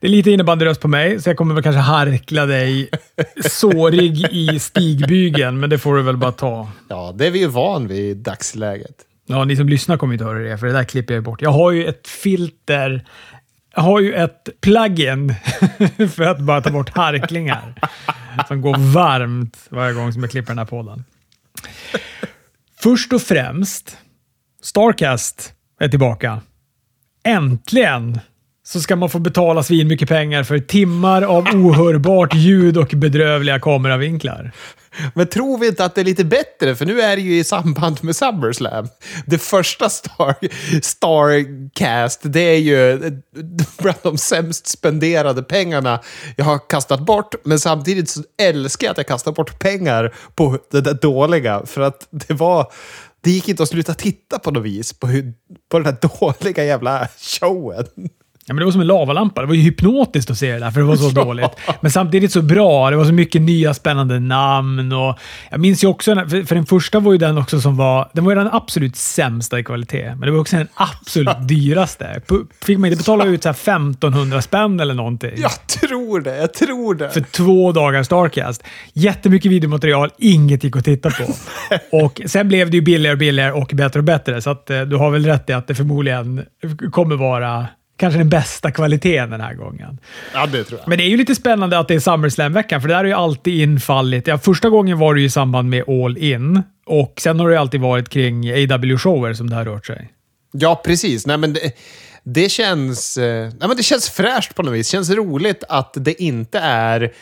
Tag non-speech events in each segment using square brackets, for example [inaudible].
Det är lite innebandyröst på mig, så jag kommer väl kanske harkla dig sårig i stigbygeln, men det får du väl bara ta. Ja, det är vi ju van vid i dagsläget. Ja, ni som lyssnar kommer inte höra det, för det där klipper jag bort. Jag har ju ett filter, jag har ju ett plugin [laughs] för att bara ta bort harklingar som går varmt varje gång som jag klipper den här podden. Först och främst, Starcast är tillbaka. Äntligen så ska man få betala svin mycket pengar för timmar av ohörbart ljud och bedrövliga kameravinklar. Men tror vi inte att det är lite bättre? För nu är det ju i samband med SummerSlam. Det första Star, Starcast, det är ju bland de sämst spenderade pengarna jag har kastat bort. Men samtidigt så älskar jag att jag kastar bort pengar på det där dåliga. För att det var... Det gick inte att sluta titta på något vis på, hur, på den här [laughs] dåliga jävla showen. Ja, men det var som en lavalampa. Det var ju hypnotiskt att se det där, för det var så [laughs] dåligt. Men samtidigt så bra. Det var så mycket nya spännande namn. Och jag minns ju också, för, för den första var ju den också som var... Den var ju den absolut sämsta i kvalitet, men det var också den absolut dyraste. Fick man inte betala ut så här 1500 spänn eller någonting? Jag tror det. Jag tror det. För två dagar Starcast. Jättemycket videomaterial, inget gick att titta på. [laughs] och Sen blev det ju billigare och billigare och bättre och bättre, så att, eh, du har väl rätt i att det förmodligen kommer vara kanske den bästa kvaliteten den här gången. Ja, det tror jag. Men det är ju lite spännande att det är SummerSlam-veckan, för det där har ju alltid infallit. Ja, första gången var det ju i samband med All In och sen har det alltid varit kring AW-shower som det har rört sig. Ja, precis. Nej, men det, det känns, eh, nej, men det känns fräscht på något vis. Det känns roligt att det inte är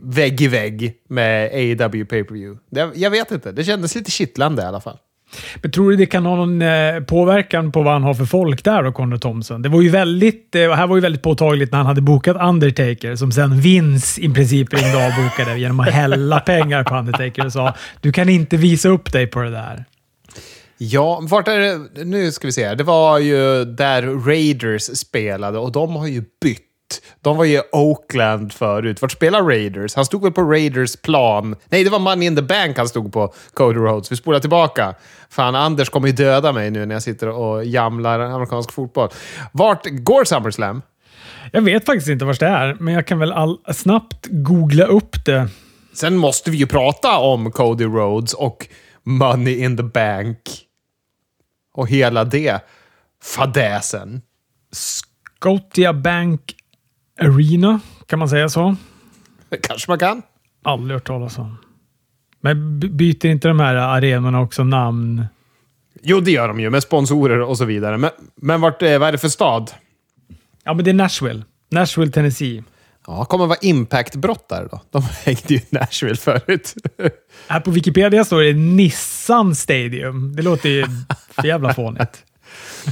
vägg i vägg med AW pay-per-view. Jag vet inte. Det kändes lite kittlande i alla fall. Men tror du det kan ha någon eh, påverkan på vad han har för folk där då, Conor Thompson? Det var ju väldigt, eh, här var ju väldigt påtagligt när han hade bokat Undertaker, som sen Vince i princip ringde och bokade genom att hälla pengar på Undertaker och sa du kan inte visa upp dig på det där. Ja, vart är det? Nu ska vi se. Det var ju där Raiders spelade och de har ju bytt de var ju Oakland förut. Vart spelar Raiders? Han stod väl på Raiders plan? Nej, det var Money in the Bank han stod på, Cody Rhodes. Vi spolar tillbaka. Fan, Anders kommer ju döda mig nu när jag sitter och jamlar amerikansk fotboll. Vart går SummerSlam? Jag vet faktiskt inte vart det är, men jag kan väl all, snabbt googla upp det. Sen måste vi ju prata om Cody Rhodes och Money in the Bank. Och hela det fadäsen. Scotia Bank Arena, kan man säga så? kanske man kan. Aldrig hört talas om. Men byter inte de här arenorna också namn? Jo, det gör de ju med sponsorer och så vidare. Men, men vart, vad är det för stad? Ja, men det är Nashville. Nashville, Tennessee. Ja, kommer vara Impact-brottare då? De hängde ju i Nashville förut. [laughs] Här på Wikipedia står det Nissan Stadium. Det låter ju för [laughs] jävla fånigt.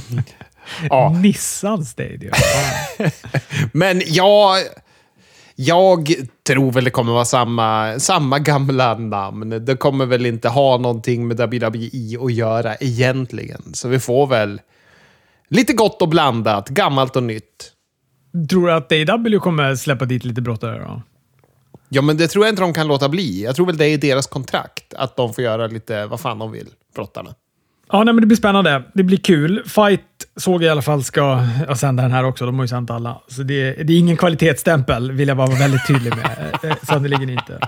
[laughs] Ja. Nissan Stadium. [laughs] Men ja, jag tror väl det kommer vara samma, samma gamla namn. Det kommer väl inte ha någonting med WWE att göra egentligen. Så vi får väl lite gott och blandat, gammalt och nytt. Tror du att AW kommer släppa dit lite brottare då? Ja, men det tror jag inte de kan låta bli. Jag tror väl det är deras kontrakt, att de får göra lite vad fan de vill, brottarna. Ja, nej, men det blir spännande. Det blir kul. Fight såg i alla fall ska jag sända den här också. De har ju sänt alla. Så det, det är ingen kvalitetsstämpel, vill jag vara väldigt tydlig med. Eh, sannerligen inte.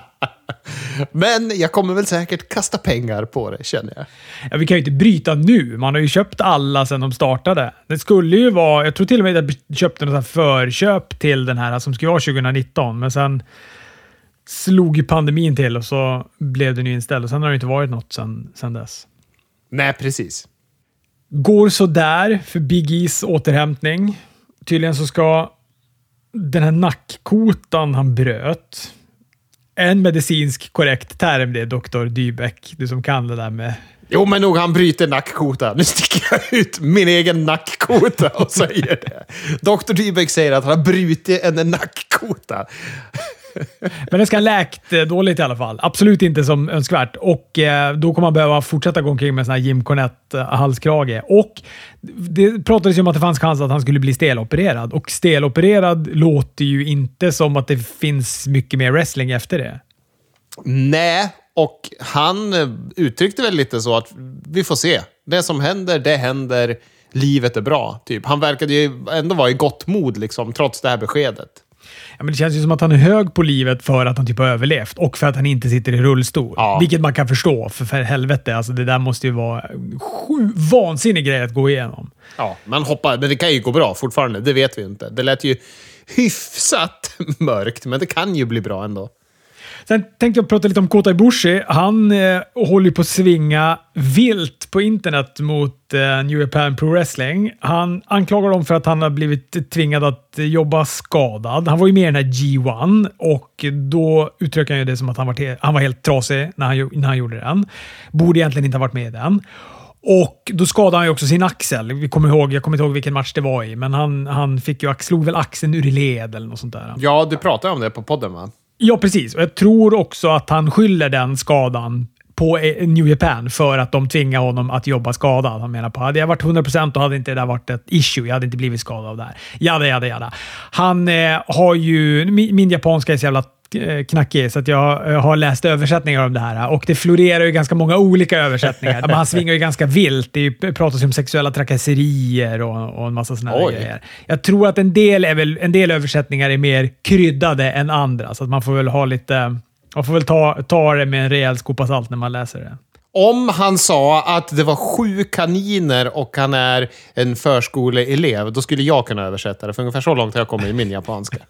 Men jag kommer väl säkert kasta pengar på det, känner jag. Ja, vi kan ju inte bryta nu. Man har ju köpt alla sedan de startade. Det skulle ju vara... Jag tror till och med att jag köpte något förköp till den här som skulle vara 2019, men sen slog ju pandemin till och så blev den ju inställd. Och sen har det inte varit något sen, sen dess. Nej, precis. Går sådär för Big E's återhämtning. Tydligen så ska den här nackkotan han bröt, en medicinsk korrekt term det, doktor Dybeck, du som kan det där med... Jo, men nog han bryter nackkota. Nu sticker jag ut min egen nackkota och säger det. Doktor Dybeck säger att han har brutit en nackkota. Men den ska ha läkt eh, dåligt i alla fall. Absolut inte som önskvärt. Och eh, Då kommer man behöva fortsätta gå omkring med en sån här Jim Cornette-halskrage. Och Det pratades ju om att det fanns chans att han skulle bli stelopererad. Och stelopererad låter ju inte som att det finns mycket mer wrestling efter det. Nej, och han eh, uttryckte väl lite så att vi får se. Det som händer, det händer. livet är bra. Typ. Han verkade ju ändå vara i gott mod, liksom, trots det här beskedet. Ja, men det känns ju som att han är hög på livet för att han typ har överlevt och för att han inte sitter i rullstol. Ja. Vilket man kan förstå, för, för helvete. Alltså, det där måste ju vara sju vansinnig grej att gå igenom. Ja, man hoppar, men det kan ju gå bra fortfarande. Det vet vi inte. Det lät ju hyfsat [laughs] mörkt, men det kan ju bli bra ändå. Sen tänkte jag prata lite om Kota Ibushi. Han eh, håller ju på att svinga vilt på internet mot eh, New Japan Pro Wrestling. Han anklagar dem för att han har blivit tvingad att jobba skadad. Han var ju med i den här G1 och då uttrycker han ju det som att han var, han var helt trasig när han, när han gjorde den. Borde egentligen inte ha varit med i den. Och då skadade han ju också sin axel. Vi kommer ihåg, jag kommer inte ihåg vilken match det var i, men han, han fick ju, slog väl axeln ur led eller något sånt där. Ja, du pratade om det på podden, va? Ja, precis. Och jag tror också att han skyller den skadan på eh, New Japan för att de tvingar honom att jobba skadad. Han menar på hade jag varit 100% då hade inte det där varit ett issue. Jag hade inte blivit skadad av det här. Jada, jada, jada. Han eh, har ju... Min, min japanska är så jävla knackig så att jag eh, har läst översättningar om det här och det florerar ju ganska många olika översättningar. [laughs] Han svingar ju ganska vilt. Det ju- pratas ju om sexuella trakasserier och, och en massa sådana grejer. Jag tror att en del, är väl, en del översättningar är mer kryddade än andra, så att man får väl ha lite... Man får väl ta, ta det med en rejäl skopa salt när man läser det. Om han sa att det var sju kaniner och han är en förskoleelev, då skulle jag kunna översätta det. För ungefär så långt har jag kommit i min japanska. [laughs]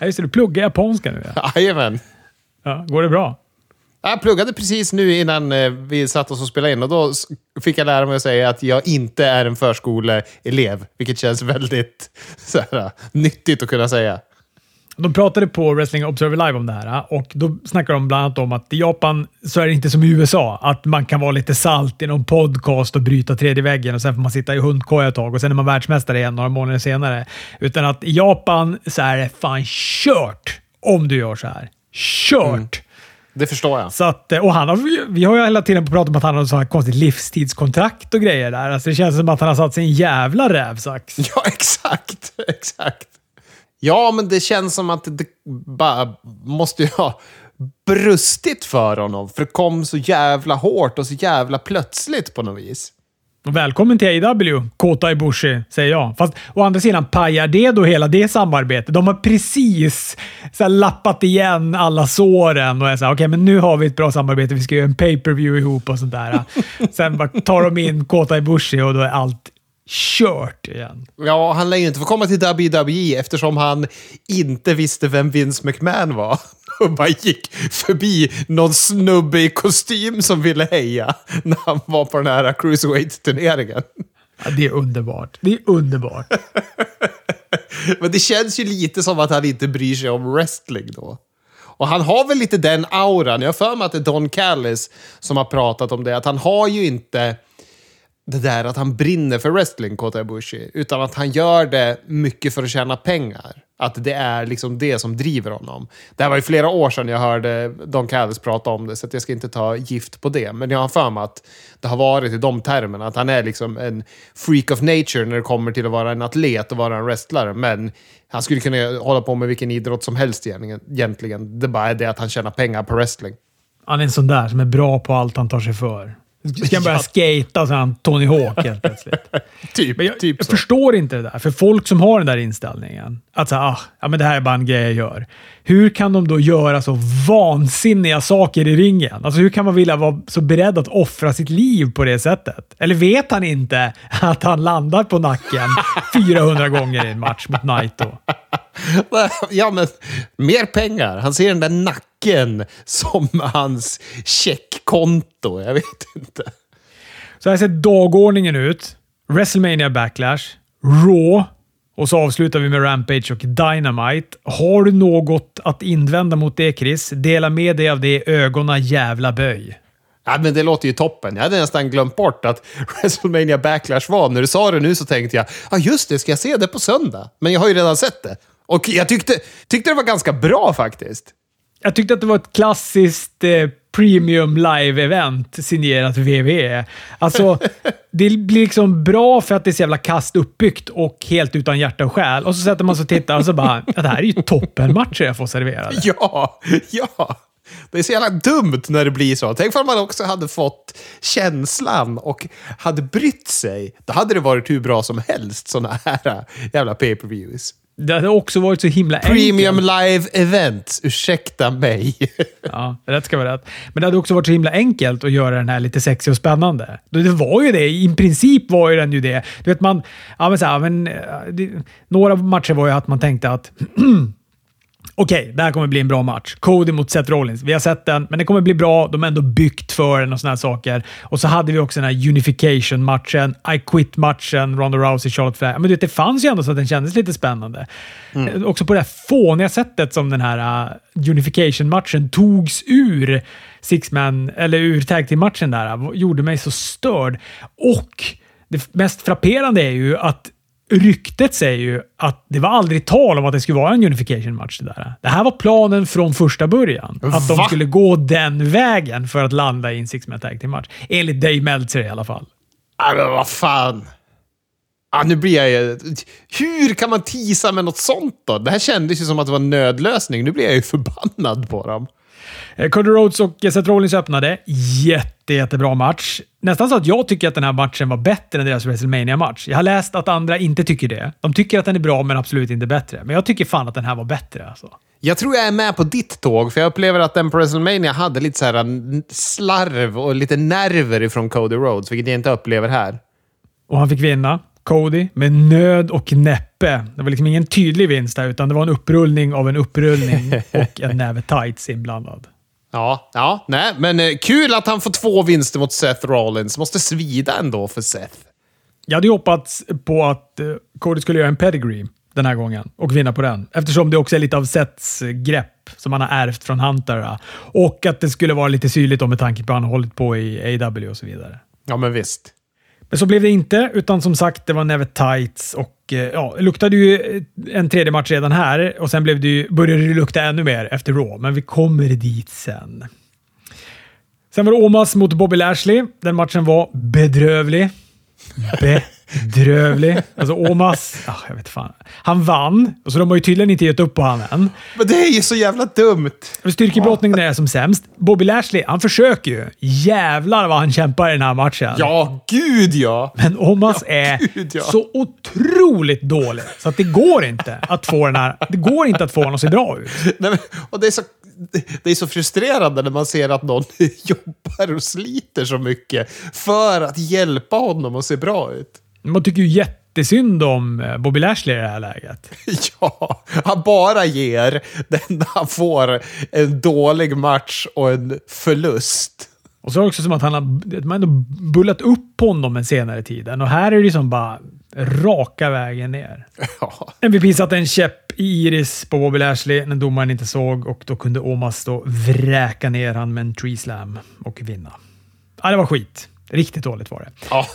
Ja, just det, du pluggar japanska nu. Ja. [laughs] Jajamän. Ja, går det bra? Jag pluggade precis nu innan eh, vi satt oss och spelade in och då fick jag lära mig att säga att jag inte är en förskoleelev. Vilket känns väldigt [laughs] så här, nyttigt att kunna säga. De pratade på Wrestling Observer Live om det här och då snackar de bland annat om att i Japan så är det inte som i USA, att man kan vara lite salt i någon podcast och bryta tredje väggen och sen får man sitta i hundkoja ett tag och sen är man världsmästare igen några månader senare. Utan att i Japan så är det fan kört om du gör så här. Kört! Det förstår jag. Så att, och han har, vi har ju hela tiden pratat om att han har så här konstigt livstidskontrakt och grejer där. Alltså det känns som att han har satt sig i en jävla rävsax. [laughs] Ja, exakt. Exakt. Ja, men det känns som att det bara måste ju ha brustit för honom. För det kom så jävla hårt och så jävla plötsligt på något vis. Välkommen till AW, Kota Ibushi, säger jag. Fast å andra sidan pajar det då hela det samarbetet. De har precis så lappat igen alla såren och är såhär, okej, men nu har vi ett bra samarbete. Vi ska göra en pay-per-view ihop och sånt där. [laughs] Sen bara tar de in Kota Ibushi och då är allt kört igen. Ja, han lär ju inte få komma till WWE eftersom han inte visste vem Vince McMahon var. [laughs] Och bara gick förbi någon snubbe i kostym som ville heja när han var på den här Cruiserweight-turneringen. Ja, det är underbart. Det är underbart. [laughs] Men det känns ju lite som att han inte bryr sig om wrestling då. Och han har väl lite den auran. Jag har för mig att det är Don Callis som har pratat om det. Att han har ju inte det där att han brinner för wrestling, Kota Ibushi. Utan att han gör det mycket för att tjäna pengar. Att det är liksom det som driver honom. Det här var ju flera år sedan jag hörde Don Callis prata om det, så att jag ska inte ta gift på det. Men jag har för mig att det har varit i de termerna. Att han är liksom en freak of nature när det kommer till att vara en atlet och vara en wrestlare. Men han skulle kunna hålla på med vilken idrott som helst egentligen- egentligen. Det bara är det att han tjänar pengar på wrestling. Han är en sån där som är bra på allt han tar sig för. Ska han börja Ja. skata så han Tony Hawk helt [laughs] plötsligt. Typ, Men jag, typ jag förstår inte det där. För folk som har den där inställningen, att så, här, ah, ja, men det här är bara en grej jag gör. Hur kan de då göra så vansinniga saker i ringen? Alltså hur kan man vilja vara så beredd att offra sitt liv på det sättet? Eller vet han inte att han landar på nacken [laughs] 400 gånger i en match mot Naito? Ja, men mer pengar. Han ser den där nacken som hans checkkonto. Jag vet inte. Så här ser dagordningen ut. WrestleMania Backlash, Raw och så avslutar vi med Rampage och Dynamite. Har du något att invända mot det Chris? Dela med dig av det i ögonen jävla böj. Ja, men det låter ju toppen. Jag hade nästan glömt bort att [laughs] WrestleMania Backlash var. När du sa det nu så tänkte jag, ja just det, ska jag se det på söndag? Men jag har ju redan sett det. Och jag tyckte, tyckte det var ganska bra faktiskt. Jag tyckte att det var ett klassiskt eh, premium live-event signerat WWE. Alltså, [laughs] det blir liksom bra för att det är så jävla kast uppbyggt och helt utan hjärta och själ. Och så sätter man sig och tittar och så bara, ja, det här är ju toppenmatcher jag får serverade. [laughs] Ja, ja. Det är så jävla dumt när det blir så. Tänk om man också hade fått känslan och hade brytt sig. Då hade det varit hur bra som helst, såna här jävla pay-per-views. Det hade också varit så himla Premium enkelt. live events, ursäkta mig. [laughs] Ja, rätt ska vara rätt. Men det hade också varit så himla enkelt att göra den här lite sexig och spännande. Det det var ju det. I princip var ju den ju det. Du vet, man... Ja, men så här, men, eh, det, några matcher var ju att man tänkte att [clears throat] Okej, det här kommer bli en bra match. Cody mot Seth Rollins. Vi har sett den, men det kommer bli bra. De har ändå byggt för den och såna här saker. Och så hade vi också den här Unification-matchen, I Quit-matchen, Ronda Rousey, Charlotte Flair. Men du vet, det fanns ju ändå så att den kändes lite spännande. Eh, Också på det här fåniga sättet som den här uh, Unification-matchen togs ur Six-Man, eller ur Tag Team-matchen där, uh, gjorde mig så störd. Och det mest frapperande är ju att Ryktet säger ju att det var aldrig tal om att det skulle vara en unification-match. Det, där. det här var planen från första början. Att de Va? skulle gå den vägen för att landa i en six-man tag team-match. Enligt Dave Meltzer i alla fall. Men vad fan. Ja, nu blir jag ju... Hur kan man tisa med något sånt då? Det här kändes ju som att det var en nödlösning. Nu blir jag ju förbannad på dem. Eh, Cody Rhodes och Seth Rollins öppnade. Jätte, jättebra match. Nästan så att jag tycker att den här matchen var bättre än deras wrestlemania match Jag har läst att andra inte tycker det. De tycker att den är bra, men absolut inte bättre. Men jag tycker fan att den här var bättre. Alltså. Jag tror jag är med på ditt tåg, för jag upplever att den på WrestleMania hade lite så här n- slarv och lite nerver ifrån Cody Rhodes, vilket jag inte upplever här. Och han fick vinna. Cody med nöd och näppe. Det var liksom ingen tydlig vinst där, utan det var en upprullning av en upprullning [laughs] och en näve tights inblandad. Ja, ja, nej, men eh, kul att han får två vinster mot Seth Rollins. Måste svida ändå för Seth. Jag hade hoppats på att eh, Cody skulle göra en pedigree den här gången och vinna på den. Eftersom det också är lite av Seths eh, grepp som han har ärvt från Hunter. Och att det skulle vara lite syrligt om med tanke på att han har hållit på i AW och så vidare. Ja, men visst. Men så blev det inte, utan som sagt, det var Neve Tights och eh, ja, det luktade ju en tredje match redan här och sen blev det ju, började det lukta ännu mer efter Raw, men vi kommer dit sen. Sen var det Omas mot Bobby Lashley. Den matchen var bedrövlig. Bedrövlig. Alltså Omas, ah, jag vet fan. Han vann, och så de har ju tydligen inte gett upp på han än. Men det är ju så jävla dumt. Styrkebrottningen är som sämst. Bobby Lashley, han försöker ju. Jävlar vad han kämpar i den här matchen. Ja, gud ja. Men Omas är gud, ja. så otroligt dålig så att det går inte att få den här... Det går inte att få honom att se bra ut. Nej, men, och det, är så, det är så frustrerande när man ser att någon [laughs] jobbar och sliter så mycket för att hjälpa honom att se bra ut. Man tycker ju jättesynd om eh, Bobby Lashley i det här läget. [laughs] Ja, han bara ger den han får en dålig match och en förlust. Och så är det också som att han har, man ändå bullat upp honom en senare tiden och här är det som bara raka vägen ner. [laughs] Ja, MVP satte en käpp i iris på Bobby Lashley när domaren inte såg och då kunde Omas då vräka ner han med en tree slam och vinna. Ja, det var skit. Riktigt dåligt var det. ja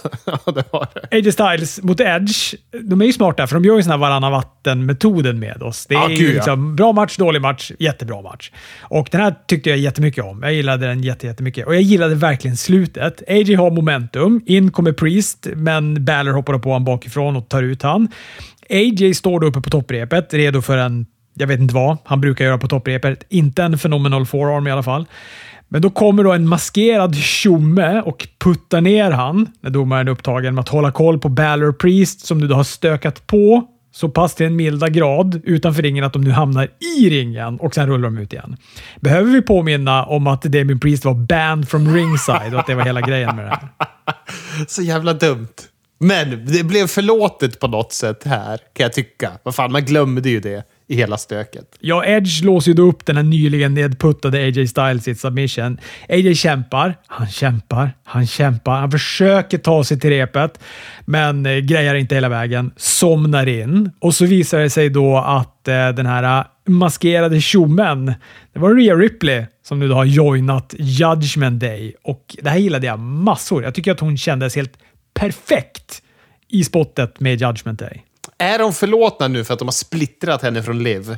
[laughs] det var det. AJ Styles mot Edge, de är ju smarta för de gör ju sån här varannan vatten-metoden med oss. Det är Ja, ju gud, ja. liksom bra match, dålig match, jättebra match. Och den här tyckte jag jättemycket om. Jag gillade den jätte- jättemycket. Och jag gillade verkligen slutet. AJ har momentum, in kommer Priest, men Balor hoppar på honom bakifrån och tar ut han. AJ står då uppe på topprepet, redo för en, jag vet inte vad, han brukar göra på topprepet. Inte en phenomenal forearm i alla fall. Men då kommer då en maskerad tjomme och puttar ner han när domaren är upptagen med att hålla koll på Balor Priest som nu då har stökat på så pass till en milda grad utanför ringen att de nu hamnar i ringen och sen rullar de ut igen. Behöver vi påminna om att Damien Priest var banned from ringside och att det var hela grejen med det här? [laughs] Så jävla dumt. Men det blev förlåtet på något sätt här, kan jag tycka. Vad fan, man glömde ju det i hela stöket. Ja, Edge låser ju då upp den här nyligen nedputtade AJ Styles i ett submission. AJ kämpar, han kämpar, han kämpar. Han försöker ta sig till repet, men eh, grejar inte hela vägen. Somnar in och så visar det sig då att eh, den här eh, maskerade tjommen, det var Rhea Ripley som nu då har joinat Judgment Day och det här gillade jag massor. Jag tycker att hon kändes helt perfekt i spottet med Judgment Day. Är de förlåtna nu för att de har splittrat henne från Liv?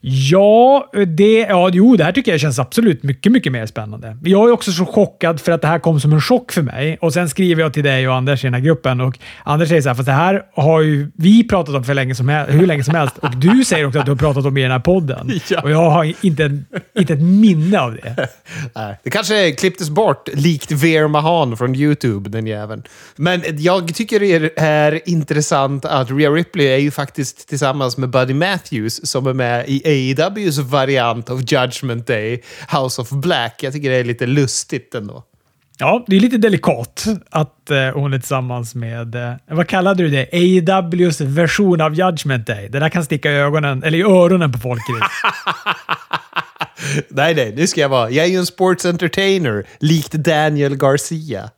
Ja, det, ja, jo, det här tycker jag känns absolut mycket, mycket mer spännande. Jag är också så chockad för att det här kom som en chock för mig. Och Sen skriver jag till dig och Anders i den här gruppen och Anders säger så här, fast det här har ju vi pratat om för länge som, hur länge som helst och du säger också att du har pratat om i den här podden. [laughs] Ja. Och jag har inte, inte ett minne av det. [laughs] Nej, det kanske klipptes bort, likt Veer Mahan från YouTube, den jäveln. Men jag tycker det är intressant att Rhea Ripley är ju faktiskt tillsammans med Buddy Matthews som är med i AEWs variant av Judgment Day, House of Black. Jag tycker det är lite lustigt ändå. Ja, det är lite delikat att eh, hon är tillsammans med, eh, vad kallade du det? AEWs version av Judgment Day. Det där kan sticka i ögonen, eller i öronen på folk. [laughs] nej, nej, nu ska jag vara. Jag är ju en sports entertainer, likt Daniel Garcia.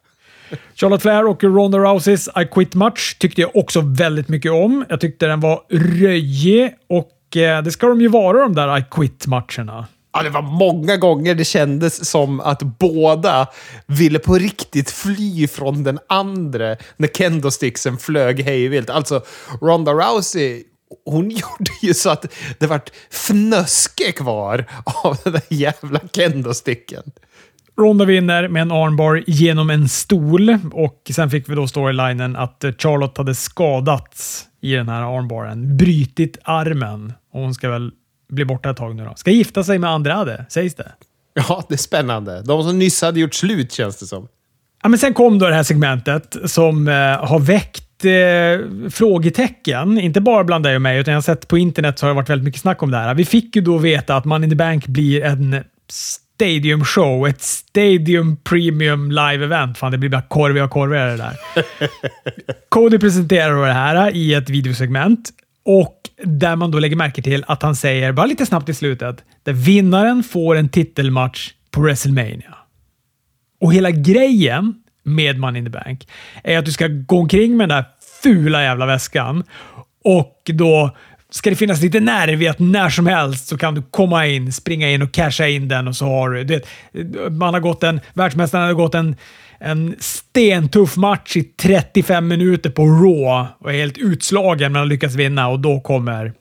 Charlotte Flair och Ronda Rouseys I Quit Match tyckte jag också väldigt mycket om. Jag tyckte den var röjig och det ska de ju vara de där I Quit-matcherna. Ja, det var många gånger det kändes som att båda ville på riktigt fly från den andra när Kendo-sticksen flög hejvilt. Alltså, Ronda Rousey hon [laughs] gjorde ju så att det vart fnöske kvar av den där jävla kendo-sticken. Ronda vinner med en armbar genom en stol och sen fick vi då storylinen att Charlotte hade skadats i den här armbaren. Brytit armen och hon ska väl bli borta ett tag nu då. Ska gifta sig med Andrade, sägs det. Ja, det är spännande. De som nyss hade gjort slut känns det som. Ja, men sen kom då det här segmentet som eh, har väckt eh, frågetecken. Inte bara bland dig och mig, utan jag har sett på internet så har det varit väldigt mycket snack om det här. Vi fick ju då veta att Money in the Bank blir en Stadium Show, ett Stadium Premium Live-event. Fan, det blir bara korviga och korvigare det där. [laughs] Cody presenterar det här i ett videosegment och där man då lägger märke till att han säger, bara lite snabbt i slutet, där vinnaren får en titelmatch på WrestleMania. Och hela grejen med Money in the Bank är att du ska gå omkring med den där fula jävla väskan och då ska det finnas lite nerv i att när som helst så kan du komma in, springa in och casha in den och så har du... du man har gått en... Världsmästaren har gått en, en stentuff match i 35 minuter på Raw och är helt utslagen men har lyckats vinna och då kommer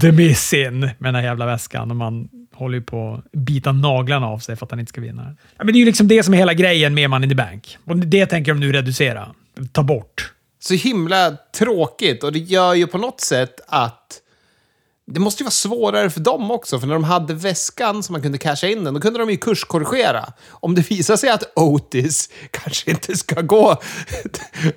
The Miss in med den här jävla väskan och man håller ju på att bita naglarna av sig för att han inte ska vinna. Ja, men det är ju liksom det som är hela grejen med Money in the Bank. Och det tänker de nu reducera. Ta bort. Så himla tråkigt och det gör ju på något sätt att det måste ju vara svårare för dem också, för när de hade väskan som man kunde casha in den, då kunde de ju kurskorrigera. Om det visar sig att Otis kanske inte ska gå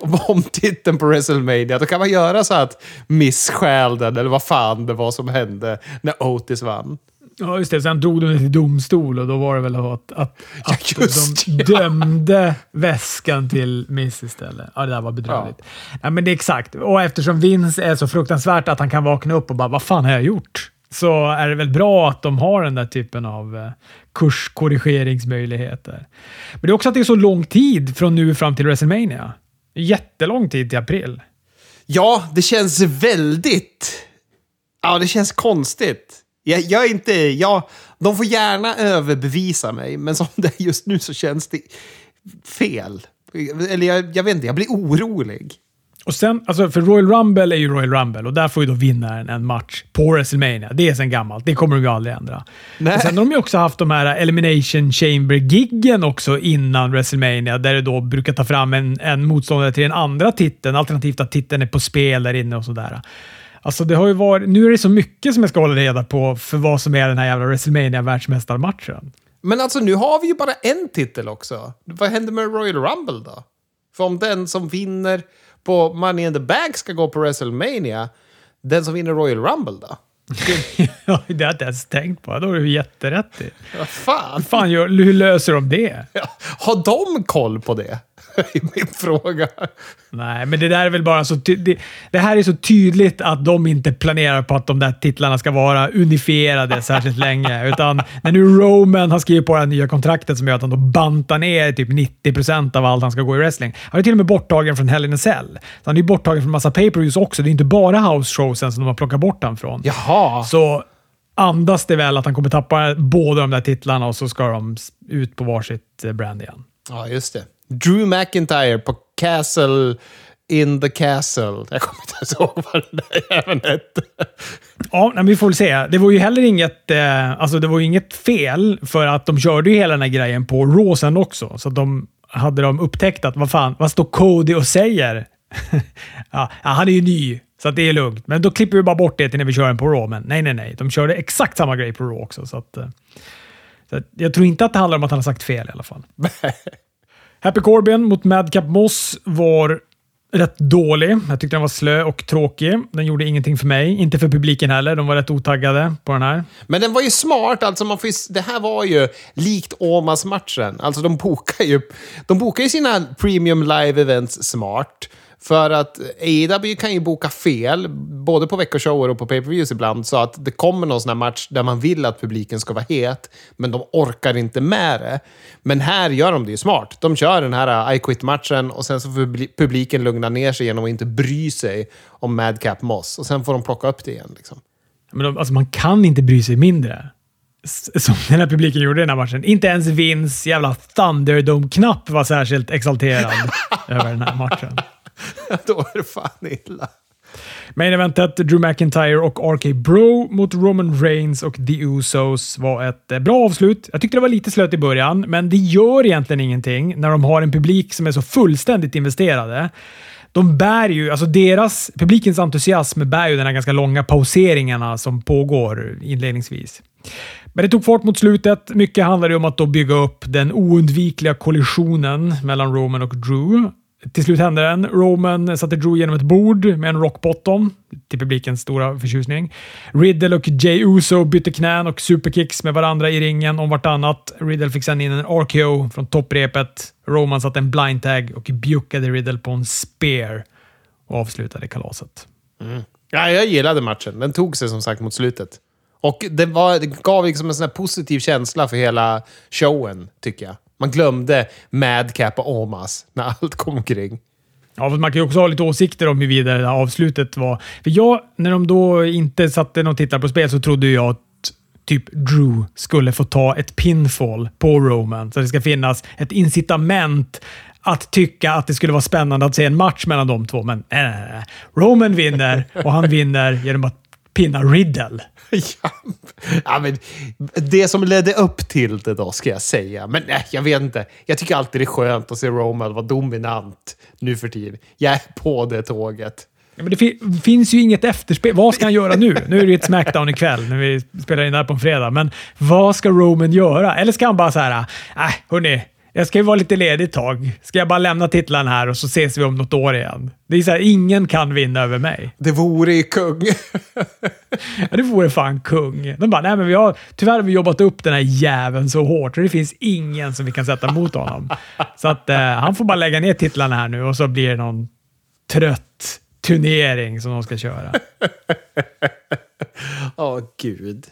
[laughs] om titeln på WrestleMania, då kan man göra så att Miss den, eller vad fan det var som hände när Otis vann. Ja, just det. Sen drog de det till domstol och då var det väl att, att, att ja, de ja. dömde väskan till Miss istället. Ja, det där var bedrövligt. Ja. ja. men det är exakt. Och eftersom Vince är så fruktansvärt att han kan vakna upp och bara “Vad fan har jag gjort?” så är det väl bra att de har den där typen av eh, kurskorrigeringsmöjligheter. Men det är också att det är så lång tid från nu fram till WrestleMania. Jättelång tid till april. Ja, det känns väldigt... Ja, det känns konstigt. Jag, jag är inte... Jag, de får gärna överbevisa mig, men som det är just nu så känns det fel. Eller jag, jag vet inte, jag blir orolig. Och sen, alltså för Royal Rumble är ju Royal Rumble och där får ju då vinnaren en match på WrestleMania. Det är sen gammalt. Det kommer de ju aldrig ändra. Nej. sen har de ju också haft de här Elimination Chamber-giggen också innan WrestleMania, där det då brukar ta fram en, en motståndare till den andra titeln, alternativt att titeln är på spel där inne och sådär. Alltså det har ju varit, nu är det så mycket som jag ska hålla reda på för vad som är den här jävla WrestleMania världsmästarmatchen. Men alltså nu har vi ju bara en titel också. Vad händer med Royal Rumble då? För om den som vinner på Money in the Bank ska gå på WrestleMania, den som vinner Royal Rumble då? [laughs] ja, det har jag inte ens tänkt på. Då har du jätterätt i. Vad fan? fan gör, hur löser de det? Ja, har de koll på det? [laughs] är min fråga. Nej, men det där är väl bara så... Det, det, här är så tydligt att de inte planerar på att de där titlarna ska vara unifierade särskilt länge. [laughs] Utan när nu Roman har skrivit på det här nya kontraktet som gör att han då bantar ner typ 90% av allt han ska gå i wrestling. Han är till och med borttagen från Hell in a Cell. Så han är borttagen från massa pay per också. Det är inte bara house showsen som de har plockat bort honom från. Jaha. Så andas det väl att han kommer tappa båda de där titlarna och så ska de ut på varsitt eh, brand igen. Ja, just det. Drew McIntyre på Castle in the castle. Jag kommer inte ens ihåg vad den där även hette. Ja, men vi får väl se. Det var ju heller inget, eh, alltså det var inget fel, för att de körde ju hela den här grejen på Raw sen också. Så de hade de upptäckt att vad fan, vad står Cody och säger? [laughs] ja, han är ju ny, så det är lugnt. Men då klipper vi bara bort det till när vi kör den på Raw. Men nej, nej, nej. De körde exakt samma grej på Raw också. Så att, eh, så att jag tror inte att det handlar om att han har sagt fel i alla fall. [laughs] Happy Corbin mot Madcap Moss var rätt dålig. Jag tyckte den var slö och tråkig. Den gjorde ingenting för mig. Inte för publiken heller. De var rätt otaggade på den här. Men den var ju smart. Alltså man får ju, det här var ju likt Åmas-matchen. Alltså de bokar ju, de bokar ju sina premium live events smart. För att AW kan ju boka fel, både på veckoshower och på pay-per-views ibland, så att det kommer någon sån här match där man vill att publiken ska vara het, men de orkar inte med det. Men här gör de det ju smart. De kör den här uh, I Quit-matchen och sen så får publiken lugna ner sig genom att inte bry sig om Madcap Moss. Och sen får de plocka upp det igen. Liksom. Men de, alltså man kan inte bry sig mindre. Som den här publiken gjorde i den här matchen. Inte ens Vince jävla Thunderdome-knapp var särskilt exalterad [laughs] över den här matchen. [laughs] Då är det fan illa. Main eventet Drew McIntyre och RK Bro mot Roman Reigns och The Usos var ett eh, bra avslut. Jag tyckte det var lite slött i början, men det gör egentligen ingenting när de har en publik som är så fullständigt investerade. De bär ju, alltså deras, publikens entusiasm bär ju den här ganska långa pauseringarna som pågår inledningsvis. Men det tog fart mot slutet. Mycket handlade om att då bygga upp den oundvikliga kollisionen mellan Roman och Drew. Till slut hände den. Roman satte Drew genom ett bord med en rock bottom, till publikens stora förtjusning. Riddle och Jay Uso bytte knän och superkicks med varandra i ringen om vartannat. Riddle fick sedan in en RKO från topprepet. Roman satte en blind tag och bjuckade Riddle på en spear och avslutade kalaset. Mm. Ja, jag gillade matchen. Den tog sig som sagt mot slutet. Och det, var, det gav liksom en sån positiv känsla för hela showen, tycker jag. Man glömde Madcap och Omas när allt kom omkring. Ja, man kan ju också ha lite åsikter om huruvida det här avslutet var... För jag, när de då inte satte någon tittare på spel så trodde jag att typ Drew skulle få ta ett pinfall på Roman. Så det ska finnas ett incitament att tycka att det skulle vara spännande att se en match mellan de två. Men nej, nej, nej. Roman vinner och han vinner genom att pinna Riddle. [laughs] ja, ja, men det som ledde upp till det då, ska jag säga. Men nej, jag vet inte. Jag tycker alltid det är skönt att se Roman vara dominant nu för tiden. Jag är på det tåget. Ja, men det fi finns ju inget efterspel. Vad ska han göra nu? Nu är det ett Smackdown ikväll när vi spelar in det här på en fredag. Men vad ska Roman göra? Eller ska han bara så här, äh, hörni, jag ska ju vara lite ledig ett tag. Ska jag bara lämna titlarna här och så ses vi om något år igen? Det är så här, ingen kan vinna över mig. Det vore ju kung. [laughs] ja, det vore fan kung. De bara, nej men vi har, tyvärr har vi jobbat upp den här jäveln så hårt och det finns ingen som vi kan sätta mot honom. [laughs] Så att eh, han får bara lägga ner titlarna här nu och så blir det någon trött turnering som de ska köra. [laughs] Åh, oh, gud.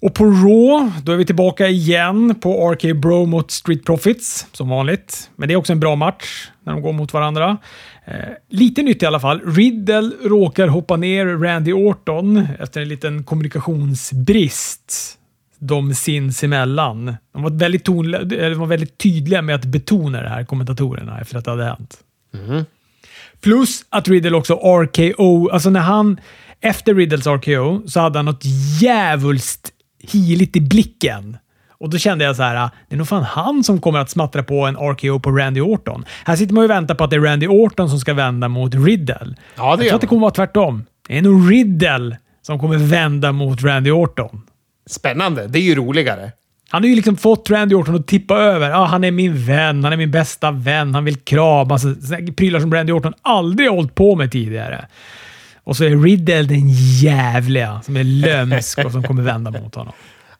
Och på Raw, då är vi tillbaka igen på RK Bro mot Street Profits, som vanligt. Men det är också en bra match när de går mot varandra. Eh, lite nytt i alla fall. Riddle råkar hoppa ner Randy Orton efter en liten kommunikationsbrist de sinsemellan. De var väldigt, ton, de var väldigt tydliga med att betona det här, kommentatorerna, efter att det hade hänt. Mm. Plus att Riddle också RKO, alltså när han efter Riddles RKO så hade han något djävulskt hiligt i blicken. Och då kände jag så här, det är nog fan han som kommer att smattra på en RKO på Randy Orton. Här sitter man ju och väntar på att det är Randy Orton som ska vända mot Riddle. Ja, det jag tror att det kommer vara tvärtom. Det är nog Riddle som kommer vända mot Randy Orton. Spännande. Det är ju roligare. Han har ju liksom fått Randy Orton att tippa över. Ah, han är min vän, han är min bästa vän, han vill kramas. Alltså, prylar som Randy Orton aldrig har hållit på med tidigare. Och så är Riddle den jävliga som är lömsk och som kommer vända mot honom.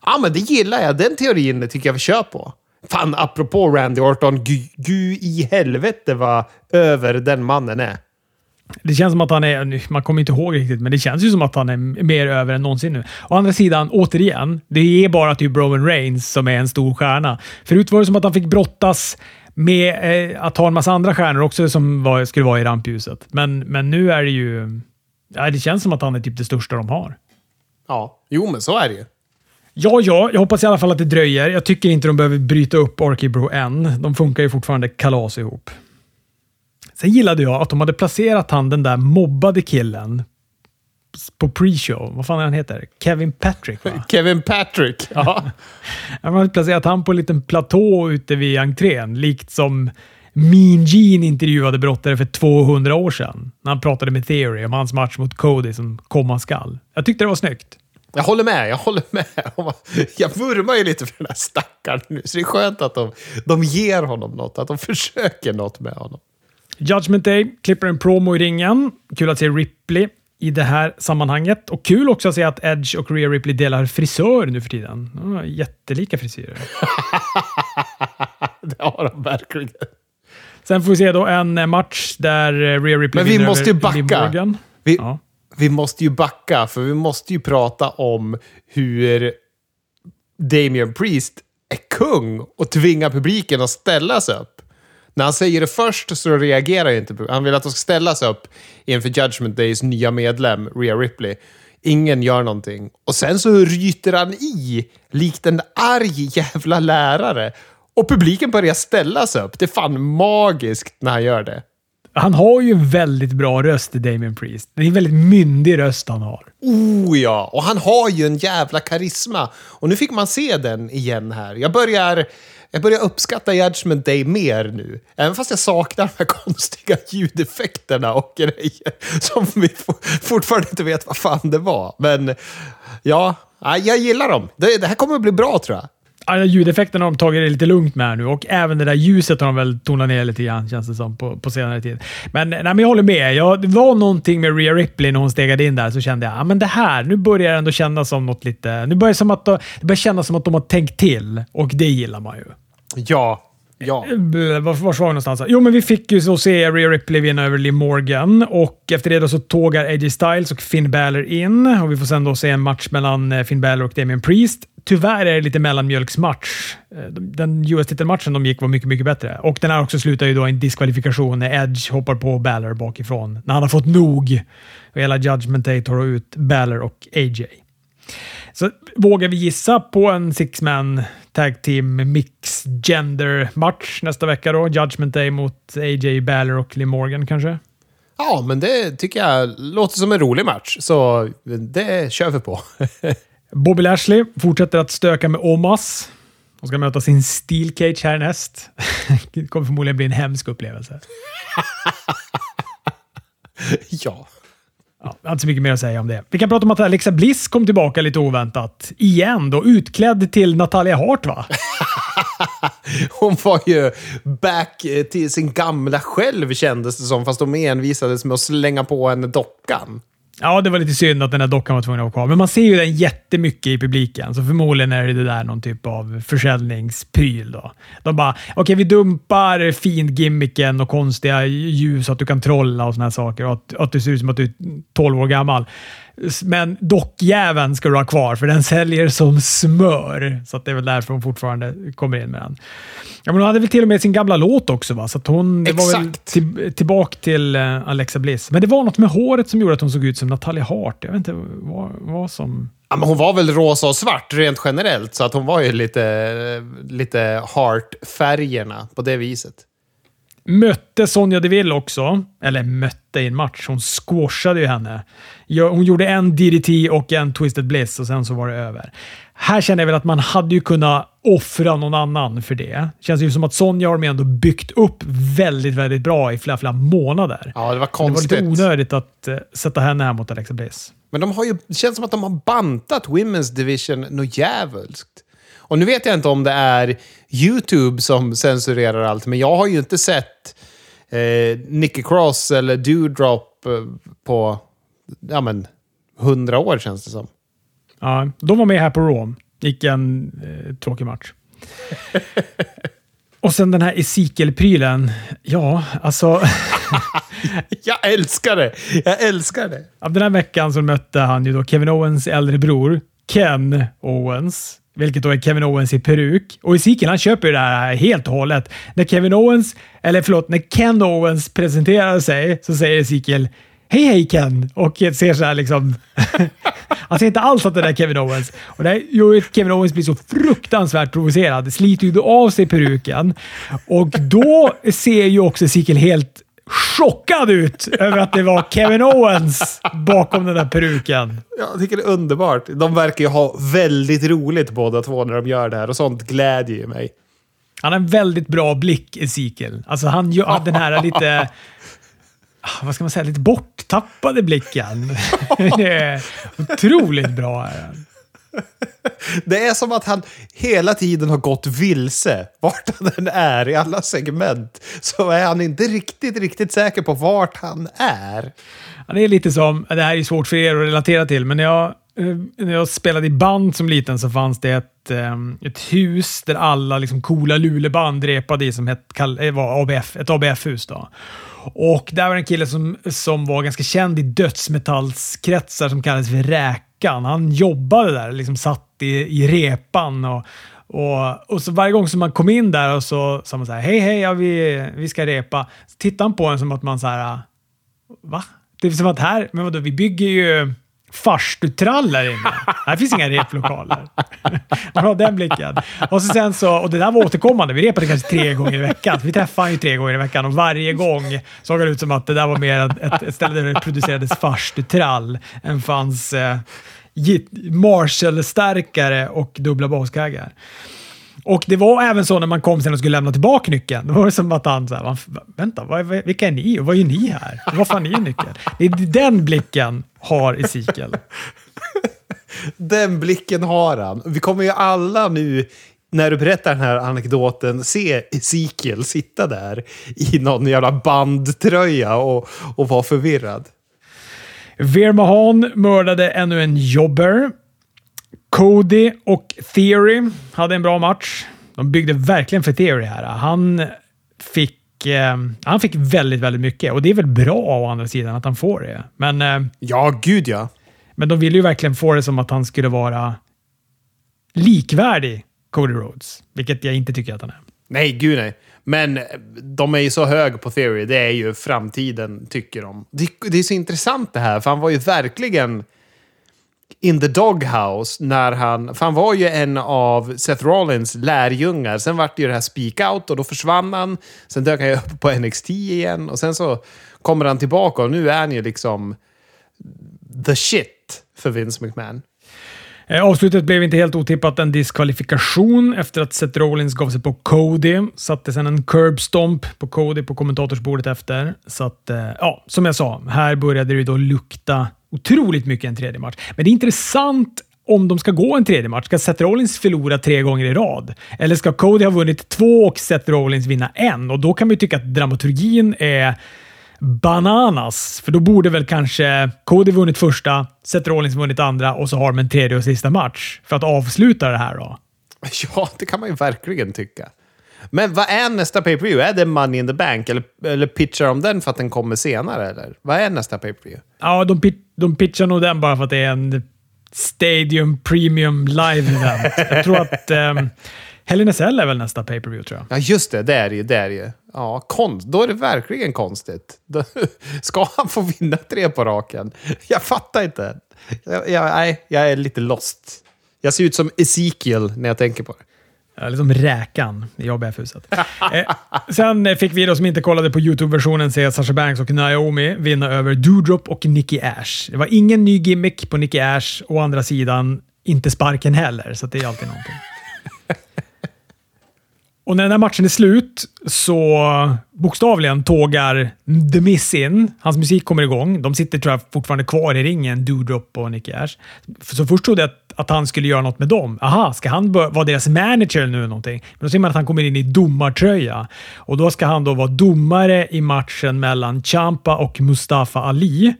Ja, men det gillar jag. Den teorin tycker jag vi kör på. Fan, apropå Randy Orton. Gud i helvete vad över den mannen är. Det känns som att han är, man kommer inte ihåg riktigt, men det känns ju som att han är mer över än någonsin nu. Å andra sidan, återigen, det är bara typ Roman Reigns som är en stor stjärna. Förut var det som att han fick brottas med eh, att ha en massa andra stjärnor också som var, skulle vara i rampljuset. Men, men nu är det ju... Ja, det känns som att han är typ det största de har. Ja, jo men så är det ju. Ja, ja, jag hoppas i alla fall att det dröjer. Jag tycker inte de behöver bryta upp Arky Bro än. De funkar ju fortfarande kalas ihop. Sen gillade jag att de hade placerat han, den där mobbade killen, på pre-show. Vad fan är han heter? Kevin Patrick, va? [laughs] Kevin Patrick. Ja. [laughs] Man hade placerat han på en liten platå ute vid entrén, likt som Mean Gene intervjuade brottare för 200 år sedan. När han pratade med Theory om hans match mot Cody som komma skall. Jag tyckte det var snyggt. Jag håller med, jag håller med. Jag vurmar ju lite för den här stackaren nu, så det är skönt att de, de ger honom något, att de [laughs] försöker något med honom. Judgment Day klipper en promo i ringen. Kul att se Ripley i det här sammanhanget. Och kul också att se att Edge och Rhea Ripley delar frisör nu för tiden. De har jättelika frisyrer. [laughs] det har de verkligen. Sen får vi se då en match där Rhea Ripley Men vi måste ju backa. Vi, ja. vi måste ju backa, för vi måste ju prata om hur Damien Priest är kung och tvingar publiken att ställa sig upp. När han säger det först så reagerar inte publiken. Han vill att de ska ställa sig upp inför Judgment Days nya medlem, Rhea Ripley. Ingen gör någonting. Och sen så ryter han i, likt en arg jävla lärare. Och publiken börjar ställa sig upp. Det är fan magiskt när han gör det. Han har ju en väldigt bra röst, Damien Priest. Det är en väldigt myndig röst han har. Oh ja! Och han har ju en jävla karisma. Och nu fick man se den igen här. Jag börjar, jag börjar uppskatta Judgment Day mer nu. Även fast jag saknar de här [laughs] konstiga ljudeffekterna och grejer. Som vi fortfarande inte vet vad fan det var. Men ja, jag gillar dem. Det, det här kommer att bli bra tror jag ljudeffekterna har de tagit det lite lugnt med nu och även det där ljuset har de väl tonat ner lite grann känns det som på, på senare tid. Men, nej, men jag håller med. Jag, det var någonting med Rhea Ripley när hon stegade in där så kände jag att det här, nu börjar det ändå kännas som något lite... Nu börjar det, som att de, det börjar kännas som att de har tänkt till och det gillar man ju. Ja, Ja. Var, var var vi någonstans? Jo, men vi fick ju så se Rhea Ripley vinna över Liv Morgan och efter det då så tågar AJ Styles och Finn Balor in och vi får sen då se en match mellan eh, Finn Balor och Damien Priest. Tyvärr är det lite mellanmjölksmatch. Eh, den US-titelmatchen de gick var mycket, mycket bättre. Och den här också slutar ju då i en diskvalifikation när Edge hoppar på Balor bakifrån. När han har fått nog. Och hela Judgment Day tar ut Balor och AJ. Så vågar vi gissa på en six-man tag team mix gender match nästa vecka då? Judgment Day mot AJ Balor och Lee Morgan kanske? Ja, men det tycker jag låter som en rolig match, så det kör vi på. [laughs] Bobby Lashley fortsätter att stöka med Omas. De ska möta sin Steel Cage härnäst. [laughs] det kommer förmodligen bli en hemsk upplevelse. [laughs] ja. Ja, inte så mycket mer att säga om det. Vi kan prata om att Alexa Bliss kom tillbaka lite oväntat. Igen då, utklädd till Natalia Hart va? [laughs] Hon var ju back till sin gamla själv kändes det som, fast de envisades med att slänga på henne dockan. Ja, det var lite synd att den där dockan var tvungen att vara kvar, men man ser ju den jättemycket i publiken, så förmodligen är det där någon typ av försäljningspryl. Då. De bara, okej, okay, vi dumpar fin gimmicken och konstiga ljus så att du kan trolla och såna här saker och att, att det ser ut som att du är 12 år gammal. Men dockjäveln ska du ha kvar, för den säljer som smör. Så det är väl därför hon fortfarande kommer in med den. Ja, men hon hade väl till och med sin gamla låt också, va? så hon det var väl till, tillbaka till uh, Alexa Bliss. Men det var något med håret som gjorde att hon såg ut som Natalia Hart. Jag vet inte vad, vad som... Ja, men hon var väl rosa och svart rent generellt, så att hon var ju lite, lite Hart-färgerna på det viset. Mötte Sonja Deville också. Eller mötte i en match. Hon squashade ju henne. Hon gjorde en DDT och en Twisted Bliss och sen så var det över. Här känner jag väl att man hade ju kunnat offra någon annan för det. Känns ju som att Sonja har de ändå byggt upp väldigt, väldigt bra i flera, flera månader. Ja, det var konstigt. Det var lite onödigt att uh, sätta henne här mot Alexa Bliss. Men de har ju, det känns som att de har bantat Women's Division något jävulskt. Och nu vet jag inte om det är YouTube som censurerar allt, men jag har ju inte sett eh, Nicky Cross eller Doudrop eh, på ja, men, hundra år känns det som. Ja, de var med här på Raw. Gick en eh, tråkig match. [laughs] Och sen den här Ezekiel-prylen. Ja, alltså... [laughs] jag älskar det! Jag älskar det! Den här veckan så mötte han ju då Kevin Owens äldre bror, Ken Owens. Vilket då är Kevin Owens i peruk. Och Ezekiel han köper ju det här helt och hållet. När Kevin Owens, eller förlåt, när Ken Owens presenterar sig så säger Ezekiel Hej hej Ken! Och ser så här liksom... [laughs] han ser inte alls att det där är Kevin Owens. Och det gör att Kevin Owens blir så fruktansvärt provocerad. Sliter ju av sig peruken. Och då ser ju också Ezekiel helt chockad ut över att det var Kevin Owens bakom den där peruken. Jag tycker det är underbart. De verkar ju ha väldigt roligt båda två när de gör det här och sånt glädjer ju mig. Han har en väldigt bra blick, Ezekiel. Alltså han gör den här lite... ah, Vad ska man säga? Lite borttappade blicken. [laughs] Det är otroligt bra. Är den. Det är som att han hela tiden har gått vilse. Vart han än är i alla segment så är han inte riktigt, riktigt säker på vart han är. Ja, det är lite som, det här är svårt för er att relatera till, men när jag, eh, när jag spelade i band som liten så fanns det ett, eh, ett hus där alla liksom coola luleband repade i som het, eh, var ABF, ett ABF-hus. Då. Och där var det en kille som, som var ganska känd i dödsmetallskretsar som kallades för veckan. Han jobbade där, liksom satt i, i repan och, och, och så varje gång som man kom in där och så sa man så här, hej hej, ja, vi, vi ska repa. Så tittade han på en som att man så här, Va? Det är som att här, men vadå, vi bygger ju farstutrall här inne. Här finns inga replokaler. Man har den blicken. Och, så sen så, och det där var återkommande. Vi repade kanske tre gånger i veckan. Vi träffade ju tre gånger i veckan och varje gång såg det ut som att det där var mer ett, ett ställe där det producerades farstutrall än fanns eh, Marshall-stärkare och dubbla baskaggar. Och det var även så när man kom sen och skulle lämna tillbaka nyckeln. Då var det som att han sa, vänta, vad, vad- vilka är ni och vad gör ni här? Vad fan är nyckeln? Det är den blicken har Ezekiel. [laughs] Den blicken har han. Vi kommer ju alla nu, när du berättar den här anekdoten, se Ezekiel sitta där i någon jävla bandtröja och, och vara förvirrad. Veer Mahan mördade ännu en jobber. Cody och Theory hade en bra match. De byggde verkligen för Theory här. Han fick, eh, han fick väldigt, väldigt mycket och det är väl bra å andra sidan att han får det. Men eh, Ja, gud ja. Men de ville ju verkligen få det som att han skulle vara likvärdig Cody Rhodes, vilket jag inte tycker att han är. Nej, gud nej. Men de är ju så hög på theory. Det är ju framtiden, tycker de. Det, det är så intressant det här, för han var ju verkligen in the doghouse när han... För han var ju en av Seth Rollins lärjungar. Sen vart det ju det här speak out och då försvann han. Sen dök han ju upp på NXT igen och sen så kommer han tillbaka och nu är han ju liksom the shit för Vince McMahon. Eh, avslutet blev inte helt otippat en diskvalifikation efter att Seth Rollins gav sig på Cody. Satte sedan en curb stomp på Cody på kommentatorsbordet efter. Så att, eh, ja, som jag sa, här började det då lukta otroligt mycket en tredje match. Men det är intressant om de ska gå en tredje match. Ska Seth Rollins förlora tre gånger i rad? Eller ska Cody ha vunnit två och Seth Rollins vinna en? Och då kan man ju tycka att dramaturgin är bananas. För då borde väl kanske Cody vunnit första, Seth Rollins vunnit andra och så har de en tredje och sista match för att avsluta det här då. [laughs] Ja, det kan man ju verkligen tycka. Men vad är nästa pay-per-view? Är det Money in the Bank? Eller, eller pitchar de den för att den kommer senare? Eller? Vad är nästa pay-per-view? Ja, de, pit- de pitchar nog den bara för att det är en Stadium Premium Live Event. [laughs] Jag tror att um, Hell in är väl nästa pay-per-view tror jag. Ja, just det. Det är det ju. Det är ju. Ja, konst. Då är det verkligen konstigt. Då- [laughs] Ska han få vinna tre på raken? Jag fattar inte. Jag, jag, nej, jag är lite lost. Jag ser ut som Ezekiel när jag tänker på det. Eh, liksom räkan i ABF-huset. eh, sen fick vi då som inte kollade på YouTube-versionen se Sasha Banks och Naomi vinna över Doudrop och Nicky Ash. Det var ingen ny gimmick på Nicky Ash, å andra sidan inte sparken heller, så det är alltid någonting. Och när den här matchen är slut så bokstavligen tågar The Miss in. Hans musik kommer igång. De sitter tror jag fortfarande kvar i ringen, Doudrop och Nicky Ash. Så först trodde jag att, att han skulle göra något med dem. Aha, ska han vara deras manager nu eller någonting? Men då ser man att han kommer in i domartröja. Och då ska han då vara domare i matchen mellan Champa och Mustafa Ali.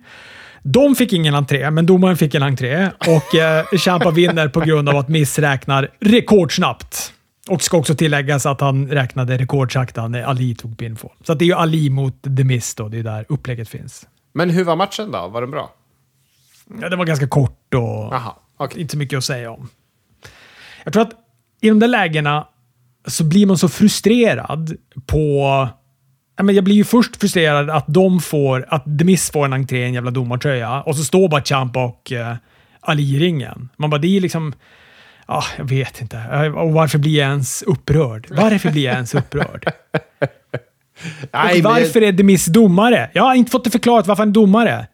De fick ingen entré, men domaren fick en entré och eh, Champa vinner på grund av att Miss räknar rekordsnabbt. Och ska också tilläggas att han räknade rekordsakta när Ali tog pinfall. Så det är ju Ali mot The Miss då, det är där upplägget finns. Men hur var matchen då? Var den bra? Ja, det var ganska kort och Jaha, okej. inte så mycket att säga om. Jag tror att i de där lägena så blir man så frustrerad på... Ja, men jag blir ju först frustrerad att de får, att The Miss får en entré i en jävla domartröja och så står bara Champa och eh, Ali i ringen. Man bara, det är liksom... Ja, jag vet inte. Och varför blir jag ens upprörd? Varför blir jag ens upprörd? [laughs] och varför är Demis domare? Jag har inte fått det förklarat varför han är domare.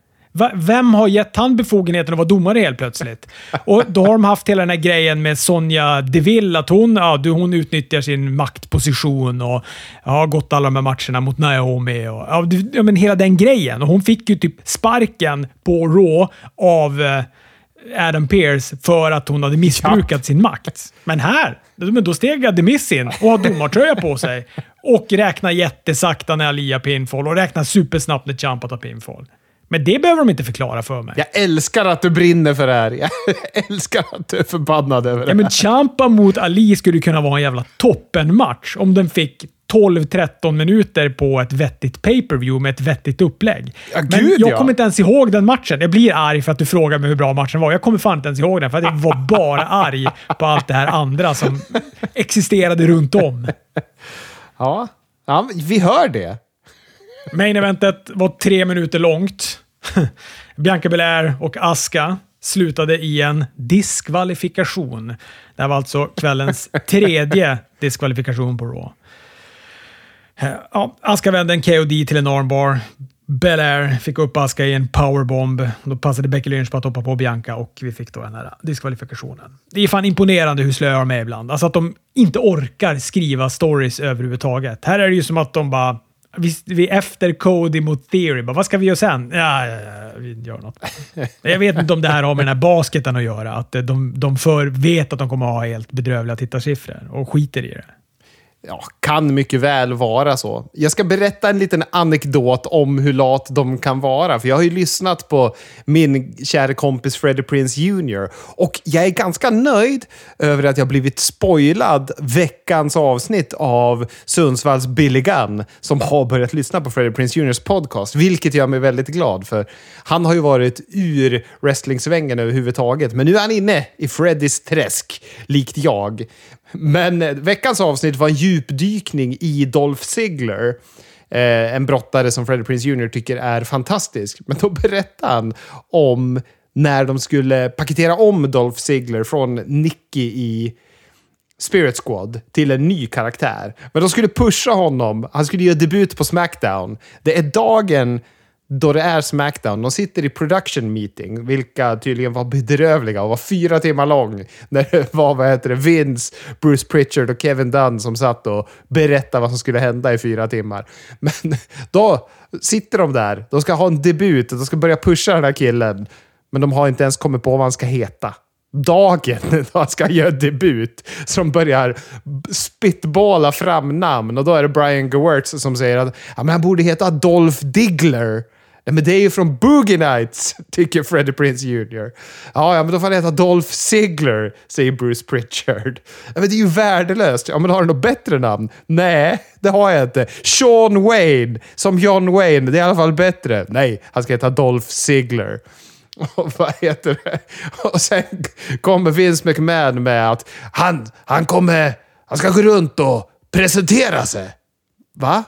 Vem har gett han befogenheten att vara domare helt plötsligt? [laughs] Och då har de haft hela den här grejen med Sonja Deville, att hon, ja, hon utnyttjar sin maktposition och har gått alla de här matcherna mot Naomi. Och, ja, men hela den grejen. Och hon fick ju typ sparken på Raw av eh, Adam Pearce för att hon hade missbrukat ja. sin makt. Men här, då steg Ademis in och har domartröja på sig [laughs] och räknar jättesakta när Alia pinfall och räknar supersnabbt när Champa tar pinfall. Men det behöver de inte förklara för mig. Jag älskar att du brinner för det här. Jag [laughs] älskar att du är förbannad över det ja, men Champa mot Ali skulle kunna vara en jävla toppenmatch om den fick 12-13 minuter på ett vettigt pay-per-view med ett vettigt upplägg. Ja, men gud, jag ja. kommer inte ens ihåg den matchen. Jag blir arg för att du frågar mig hur bra matchen var. Jag kommer fan inte ens ihåg den, för jag var [laughs] bara arg på allt det här andra som existerade runt om. Ja, ja vi hör det. Main eventet var tre minuter långt. [laughs] Bianca Belair och Aska slutade i en diskvalifikation. Det här var alltså kvällens [laughs] tredje diskvalifikation på Raw. Ja, Aska vände en KOD till en armbar. Belair fick upp Aska i en powerbomb. Då passade Becky Lynch på att hoppa på Bianca och vi fick då den här diskvalifikationen. Det är fan imponerande hur slöa de är ibland. Alltså att de inte orkar skriva stories överhuvudtaget. Här är det ju som att de bara vi, vi efter Cody mot Theory. Bara, vad ska vi göra sen? Ja, ja, ja, vi gör något. [laughs] Jag vet inte om det här har med den här basketen att göra. Att de, de för vet att de kommer att ha helt bedrövliga tittarsiffror och skiter i det. Ja, kan mycket väl vara så. Jag ska berätta en liten anekdot om hur lat de kan vara. För jag har ju lyssnat på min kära kompis Freddie Prince Jr. Och jag är ganska nöjd över att jag blivit spoilad veckans avsnitt av Sundsvalls Billy Gunn som har börjat lyssna på Freddie Prince Jr.s podcast. Vilket gör mig väldigt glad för han har ju varit ur wrestlingsvängen överhuvudtaget. Men nu är han inne i Freddys träsk, likt jag. Men eh, veckans avsnitt var en djupdykning i Dolph Ziggler. Eh, en brottare som Freddie Prince Jr. tycker är fantastisk. Men då berättar han om när de skulle paketera om Dolph Ziggler från Nicky i Spirit Squad till en ny karaktär. Men de skulle pusha honom. Han skulle göra debut på Smackdown. Det är dagen då det är Smackdown. De sitter i production meeting, vilka tydligen var bedrövliga och var fyra timmar lång. När det var vad heter det, Vince, Bruce Pritchard och Kevin Dunn som satt och berättade vad som skulle hända i fyra timmar. Men då sitter de där, de ska ha en debut, de ska börja pusha den här killen. Men de har inte ens kommit på vad han ska heta dagen [laughs] då han ska göra debut. Så de börjar spitballa fram namn och då är det Brian Gewirtz som säger att ja, men han borde heta Dolph Diggler. Nej, men det är ju från Boogie Nights, [laughs] tycker Freddie Prince Jr. Ja, ja, men då får han heta Dolph Ziggler, säger Bruce Pritchard. Ja, men det är ju värdelöst. Ja, men har du något bättre namn? Nej, det har jag inte. Sean Wayne, som John Wayne. Det är i alla fall bättre. Nej, han ska heta Dolph Ziggler. [laughs] Och vad heter det? Och sen kommer Vince McMahon med att han, han kommer... Han ska gå runt och presentera sig. Va?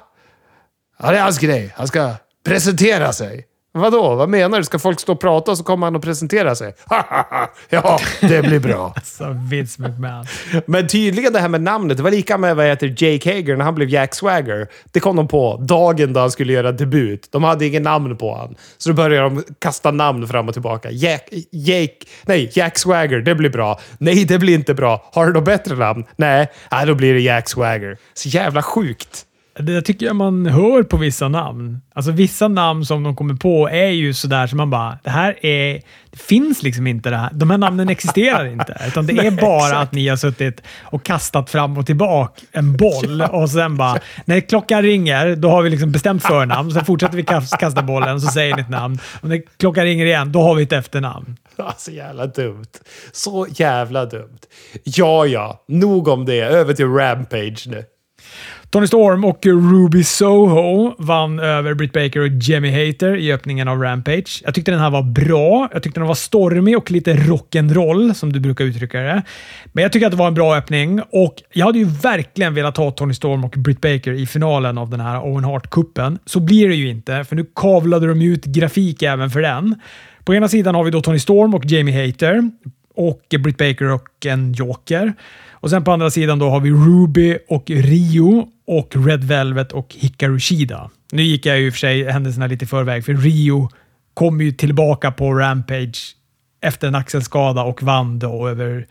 Ja, det är hans grej. Han ska presentera sig. Vadå? Vad menar du? Ska folk stå och prata och så kommer han och presentera sig? [laughs] ja, det blir bra. [laughs] alltså, Vince McMahon. Men tydligen det här med namnet, det var lika med vad heter Jake Hager när han blev Jack Swagger. Det kom de på dagen då han skulle göra debut. De hade ingen namn på honom. Så då började de kasta namn fram och tillbaka. Jack, Jake, nej, Jack Swagger, det blir bra. Nej, det blir inte bra. Har du något bättre namn? Nej, nej då blir det Jack Swagger. Så jävla sjukt. Det tycker jag man hör på vissa namn. Alltså vissa namn som de kommer på är ju sådär som man bara, det här är, det finns liksom inte det här. De här namnen existerar inte. [laughs] Utan det är bara exakt. att ni har suttit och kastat fram och tillbaka en boll [laughs] ja. och sen bara, när klockan ringer, då har vi liksom bestämt [laughs] förnamn. Sen fortsätter vi kasta bollen och så säger ni ett namn. Och när klockan ringer igen, då har vi ett efternamn. Ja, så jävla dumt. Så jävla dumt. Ja, ja. Nog om det. Över till Rampage nu. Tony Storm och Ruby Soho vann över Britt Baker och Jimmy Hater i öppningen av Rampage. Jag tyckte den här var bra. Jag tyckte den var stormig och lite rock'n'roll, som du brukar uttrycka det. Men jag tycker att det var en bra öppning och jag hade ju verkligen velat ha Tony Storm och Britt Baker i finalen av den här Owen Hart-cupen. Så blir det ju inte, för nu kavlade de ut grafik även för den. På ena sidan har vi då Tony Storm och Jamie Hater och Britt Baker och en Joker. Och sen på andra sidan då har vi Ruby och Rio och Red Velvet och Hikaru Shida. Nu gick jag ju i och för sig händelserna lite i förväg, för Rio kom ju tillbaka på Rampage efter en axelskada och vann då över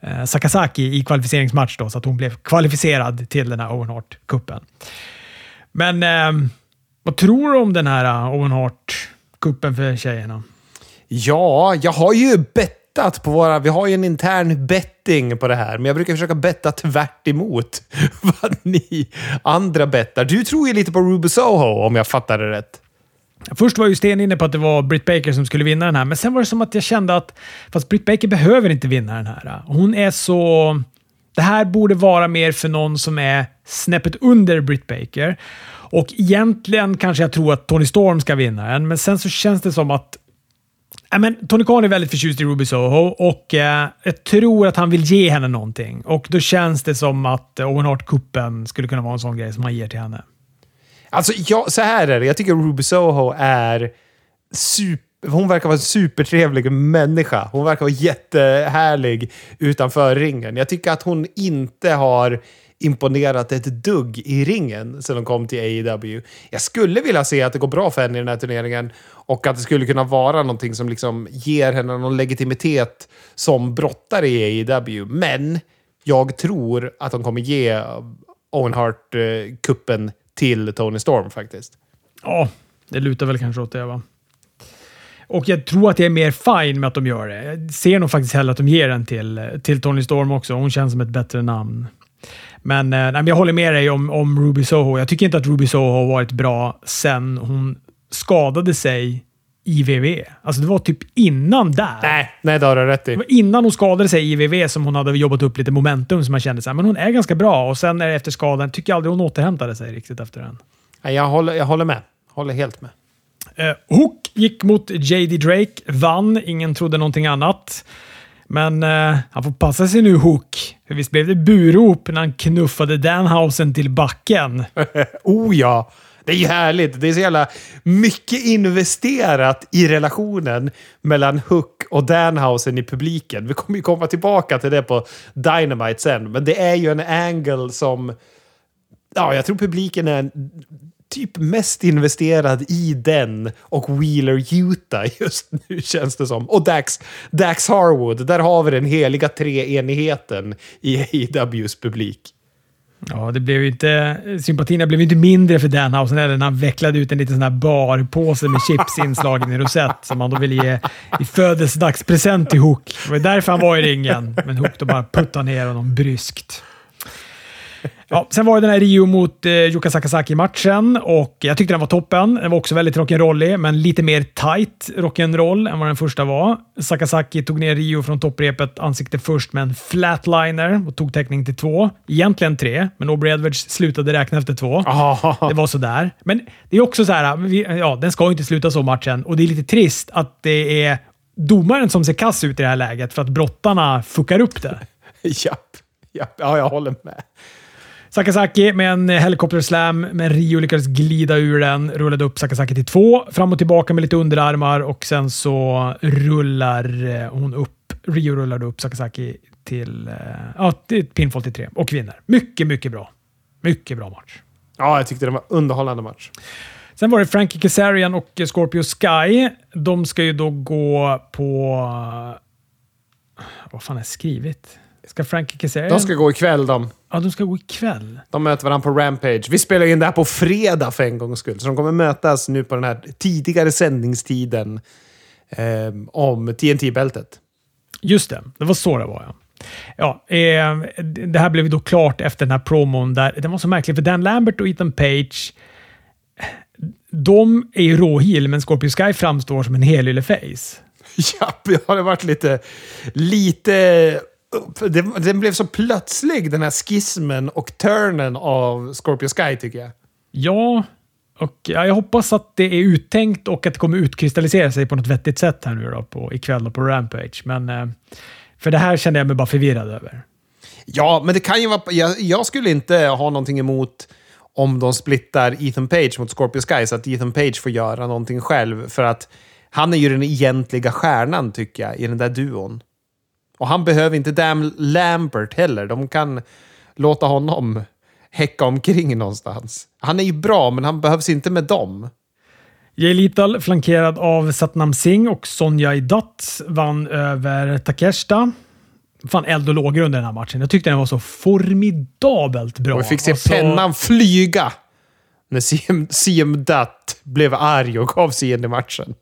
eh, Sakazaki i kvalificeringsmatch då, så att hon blev kvalificerad till den här Owen Hart-cupen. Men eh, vad tror du om den här eh, Owen Hart-cupen för tjejerna? Ja, jag har ju bett bettat på våra... Vi har ju en intern betting på det här, men jag brukar försöka betta tvärt emot [laughs] vad ni andra bettar. Du tror ju lite på Ruby Soho, om jag fattar det rätt. Först var ju Sten inne på att det var Britt Baker som skulle vinna den här, men sen var det som att jag kände att fast Britt Baker behöver inte vinna den här. Hon är så... Det här borde vara mer för någon som är snäppet under Britt Baker. Och egentligen kanske jag tror att Tony Storm ska vinna den, men sen så känns det som att men Tony Khan är väldigt förtjust i Ruby Soho och eh, jag tror att han vill ge henne någonting. Och då känns det som att Owen Hart-kuppen skulle kunna vara en sån grej som han ger till henne. Alltså, jag, så här är det. Jag tycker Ruby Soho är super hon verkar vara en supertrevlig människa. Hon verkar vara jättehärlig utanför ringen. Jag tycker att hon inte har imponerat ett dugg i ringen sedan hon kom till AEW. Jag skulle vilja se att det går bra för henne i den här turneringen och att det skulle kunna vara någonting som liksom ger henne någon legitimitet som brottare i AEW. Men jag tror att de kommer ge Owen Hart-kuppen eh, till Tony Storm faktiskt. Ja, det lutar väl kanske åt det va? Och jag tror att jag är mer fine med att de gör det. Jag ser nog faktiskt hellre att de ger den till, eh, till Tony Storm också. Hon känns som ett bättre namn. Men, eh, nej, jag håller med dig om, om Ruby Soho. Jag tycker inte att Ruby Soho har varit bra sen hon skadade sig i VV. Alltså det var typ innan där. Nej, nej det har du rätt i. Det var innan hon skadade sig i VV som hon hade jobbat upp lite momentum som man kände så här, men hon är ganska bra. Och sen efter skadan, tycker jag aldrig hon återhämtade sig riktigt efter den. Nej, jag håller, jag håller med. Håller helt med. Eh, Hook gick mot JD Drake, vann. Ingen trodde någonting annat. Men eh, han får passa sig nu, Hook. För visst blev det burop när han knuffade Danhausen till backen? [laughs] oh ja! Det är ju härligt. Det är så jävla mycket investerat i relationen mellan Hook och Danhausen i publiken. Vi kommer ju komma tillbaka till det på Dynamite sen, men det är ju en angle som... Ja, jag tror publiken är typ mest investerad i den och Wheeler Utah [laughs] just nu känns det som. Och Dax, Dax Harwood, där har vi den heliga treenigheten i AEWs publik. Ja, det blev inte, sympatierna blev inte mindre för Danhausen heller när han vecklade ut en liten sån här barpåse med chips inslagen i rosett som han då ville ge i födelsedagspresent till Hook. Det var därför han var i ringen, men Hook då bara puttade ner honom bryskt. Ja, sen var det den här Rio mot eh, Yuka Sakazaki-matchen och jag tyckte den var toppen. Den var också väldigt rock'n'rollig, men lite mer tight rock'n'roll än vad den första var. Sakazaki tog ner Rio från topprepet ansikte först med en flatliner och tog täckning till två. Egentligen tre, men Aubrey Edwards slutade räkna efter två. Det var sådär. Men det är också så här, ja, den ska ju inte sluta så matchen och det är lite trist att det är domaren som ser kass ut i det här läget för att brottarna fuckar upp det. [laughs] Japp, japp. Ja, jag håller med. Sakazaki med en helikopterslam, men Rio lyckades glida ur den. Rullade upp Sakazaki till två, fram och tillbaka med lite underarmar och sen så rullar eh, hon upp. Rio rullade upp Sakazaki till, eh, ja, till pinfall till tre och vinner. Mycket, mycket bra. Mycket bra match. Ja, jag tyckte det var underhållande match. Sen var det Frankie Kazarian och Scorpio Sky. De ska ju då gå på... Vad fan är skrivit? Ska Frankie Kazarian... De ska gå ikväll de. Ja, de ska gå ikväll. De möter varandra på Rampage. Vi spelar in det här på fredag för en gångs skull. Så de kommer mötas nu på den här tidigare sändningstiden eh, om TNT-bältet. Just det, det var så det var ja. Ja, eh, det här blev då klart efter den här promon där den var så märklig för Dan Lambert och Ethan Page de är ju råheel, men Scorpio Sky framstår som en helylle-face. Japp, [laughs] ja, det har varit lite, lite den blev så plötslig, den här skismen och turnen av Scorpio Sky, tycker jag. Ja, och jag hoppas att det är uttänkt och att det kommer utkristallisera sig på något vettigt sätt här nu då, på, ikväll då på Rampage. Men, eh, för det här kände jag mig bara förvirrad över. Ja, men det kan ju vara... Jag, jag skulle inte ha någonting emot om de splittar Ethan Page mot Scorpio Sky, så att Ethan Page får göra någonting själv. För att han är ju den egentliga stjärnan, tycker jag, i den där duon. Och han behöver inte Damn Lambert heller. De kan låta honom häcka omkring någonstans. Han är ju bra, men han behövs inte med dem. Jay Lethal flankerad av Satnam Singh och Sonja Dutt vann över Takeshita. Fan eld och lågor under den här matchen. Jag tyckte den var så formidabelt bra. Och vi fick se Alltså, pennan flyga när CM Dutt blev arg och gav sig in i matchen.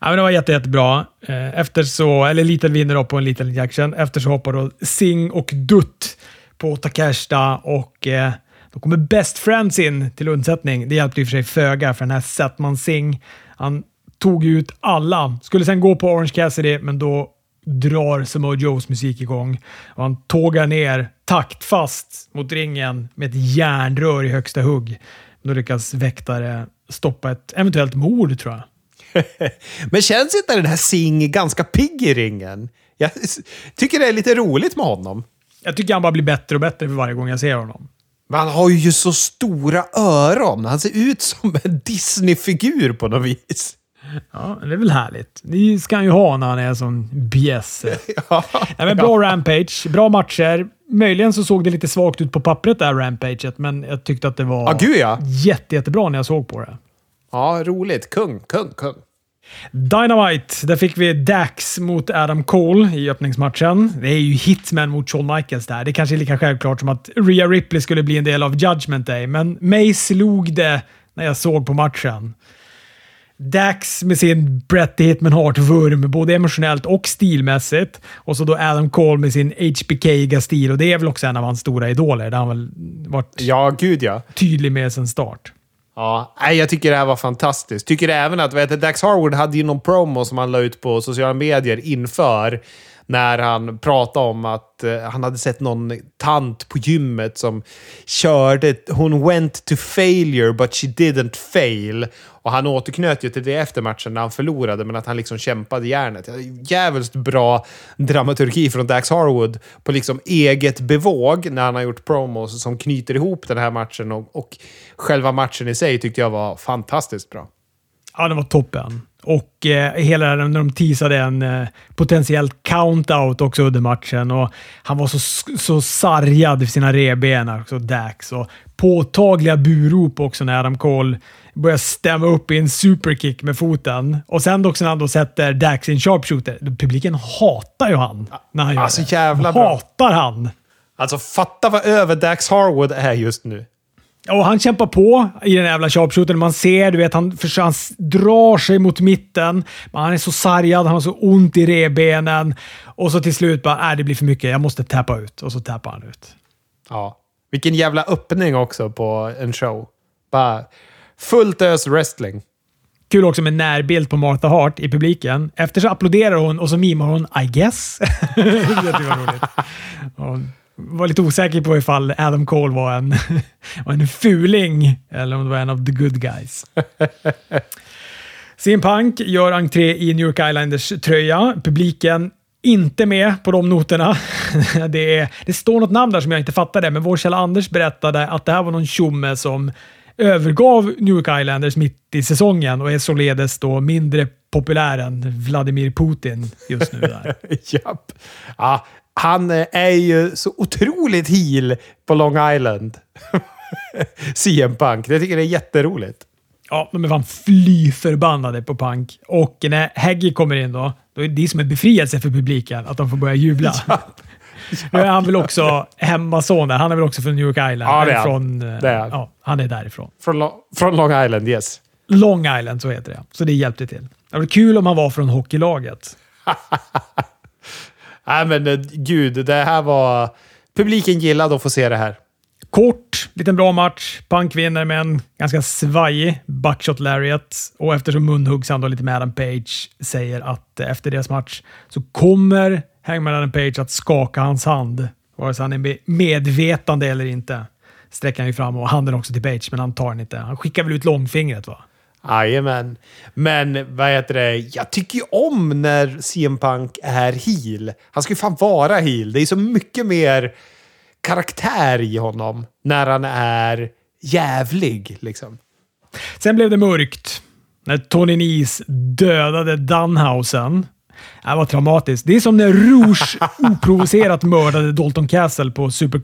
Ja, men det var jätte, jättebra. Eh, efter så, eller Little vinner då på en liten injection. Efter så hoppar då Singh och Dutt på Takeshita och eh, då kommer Best Friends in till undsättning. Det hjälpte i och för sig föga för den här Setman Singh. Han tog ut alla. Skulle sen gå på Orange Cassidy, men då drar Samoa Joes musik igång och han tågar ner taktfast mot ringen med ett järnrör i högsta hugg. Då lyckas väktare stoppa ett eventuellt mord, tror jag. [laughs] Men känns inte den här Singh ganska pigg i ringen? Jag tycker det är lite roligt med honom. Jag tycker han bara blir bättre och bättre för varje gång jag ser honom. Men han har ju så stora öron. Han ser ut som en Disney-figur på något vis. Ja, det är väl härligt. Det ska han ju ha när han är sån bjässe. [laughs] Ja. Nej, men bra Rampage, bra matcher. Möjligen så såg det lite svagt ut på pappret där Rampaget, men jag tyckte att det var Ja, gud ja. jätte, jättebra när jag såg på det. Ja, roligt. Kung, kung, kung. Dynamite, där fick vi Dax mot Adam Cole i öppningsmatchen. Det är ju Hitman mot Shawn Michaels där. Det kanske är lika självklart som att Rhea Ripley skulle bli en del av Judgment Day, men mig slog det när jag såg på matchen. Dax med sin Bret Hitman Hart-vurm, både emotionellt och stilmässigt. Och så då Adam Cole med sin HBK-iga stil och det är väl också en av hans stora idoler. Det har han väl varit Ja, gud ja. tydlig med sen start. Ja, nej, jag tycker det här var fantastiskt. Tycker även att vet, du, Dax Harwood hade ju någon promo som han la ut på sociala medier inför. När han pratade om att eh, han hade sett någon tant på gymmet som körde... Hon went to failure but she didn't fail. Och han återknöt ju till det efter matchen när han förlorade, men att han liksom kämpade järnet. Jävligt bra dramaturgi från Dax Harwood på liksom eget bevåg när han har gjort promos som knyter ihop den här matchen och, och själva matchen i sig tyckte jag var fantastiskt bra. Ja, det var toppen. Och eh, hela den, när de teasade en eh, potentiell count-out också under matchen. Och han var så, så sargad för sina revben, också Dax. Och påtagliga burop också när Adam Cole börjar stämma upp i en superkick med foten. Och sen också när han då sätter Dax i en sharpshooter. Publiken hatar ju han när han gör Alltså, det. jävla bra. hatar han. Alltså fatta vad över Dax Harwood är just nu. Och han kämpar på i den jävla sharpshootern. Man ser, du vet, han, för, han drar sig mot mitten. Men han är så sargad, han har så ont i revbenen. Och så till slut bara, äh, det blir för mycket. Jag måste tappa ut. Och så tappar han ut. Ja. Vilken jävla öppning också på en show. Bara fullt ös wrestling. Kul också med närbild på Martha Hart i publiken. Efter så applåderar hon och så mimar hon I guess. [laughs] det var roligt. [laughs] Och var lite osäker på ifall Adam Cole var en, [laughs] var en fuling eller om det var en av the good guys. [laughs] CM Punk gör entré i New York Islanders tröja. Publiken inte med på de noterna. [laughs] Det, är, det står något namn där som jag inte fattade, men vår källa Anders berättade att det här var någon tjomme som övergav New York Islanders mitt i säsongen och är således då mindre populär än Vladimir Putin just nu. Där. Japp. Ja, han eh, är ju så otroligt heel på Long Island. [laughs] CM Punk. Jag tycker det är jätteroligt. Ja, de är fan fly förbannade på Punk. Och när Haggy kommer in då, då är det som en befrielse för publiken att de får börja jubla. [laughs] [laughs] Nu är han väl också hemmason. Han är väl också från New York Island? Ja, det är han. från, Det är han. Ja, han är därifrån. Från, Lo- från Long Island, yes. Long Island, så heter det. Så det hjälpte till. Det var kul om han var från hockeylaget. Nej men eh, gud, det här var... Publiken gillade att få se det här. Kort, liten bra match. Punk vinner med en ganska svajig buckshot lariat. Och eftersom munhuggs han då lite med Adam Page säger att eh, efter deras match så kommer Hangman Adam Page att skaka hans hand. Vare sig han är medvetande eller inte. Sträcker han ju fram och handen också till Page, men han tar den inte. Han skickar väl ut långfingret va? Jajamän. Men vad heter det? Jag tycker ju om när CM Punk är heel. Han ska ju fan vara heel. Det är så mycket mer karaktär i honom när han är jävlig. Liksom. Sen blev det mörkt när Tony Nese dödade Dunhausen. Det var traumatiskt. Det är som när Rouge oprovocerat mördade Dalton Castle på Super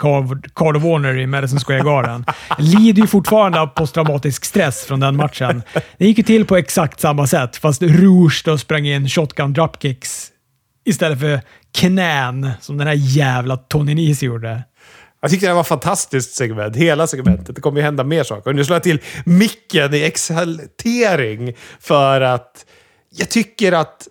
Card of Warner i Madison Square Garden. Lider ju fortfarande av posttraumatisk stress från den matchen. Det gick ju till på exakt samma sätt, fast Rouge då sprang in shotgun dropkicks istället för knän som den här jävla Tony Nese gjorde. Jag tyckte det var ett fantastiskt segment. Hela segmentet. Det kommer ju hända mer saker. Och nu slår jag till micken i exaltering för att jag tycker att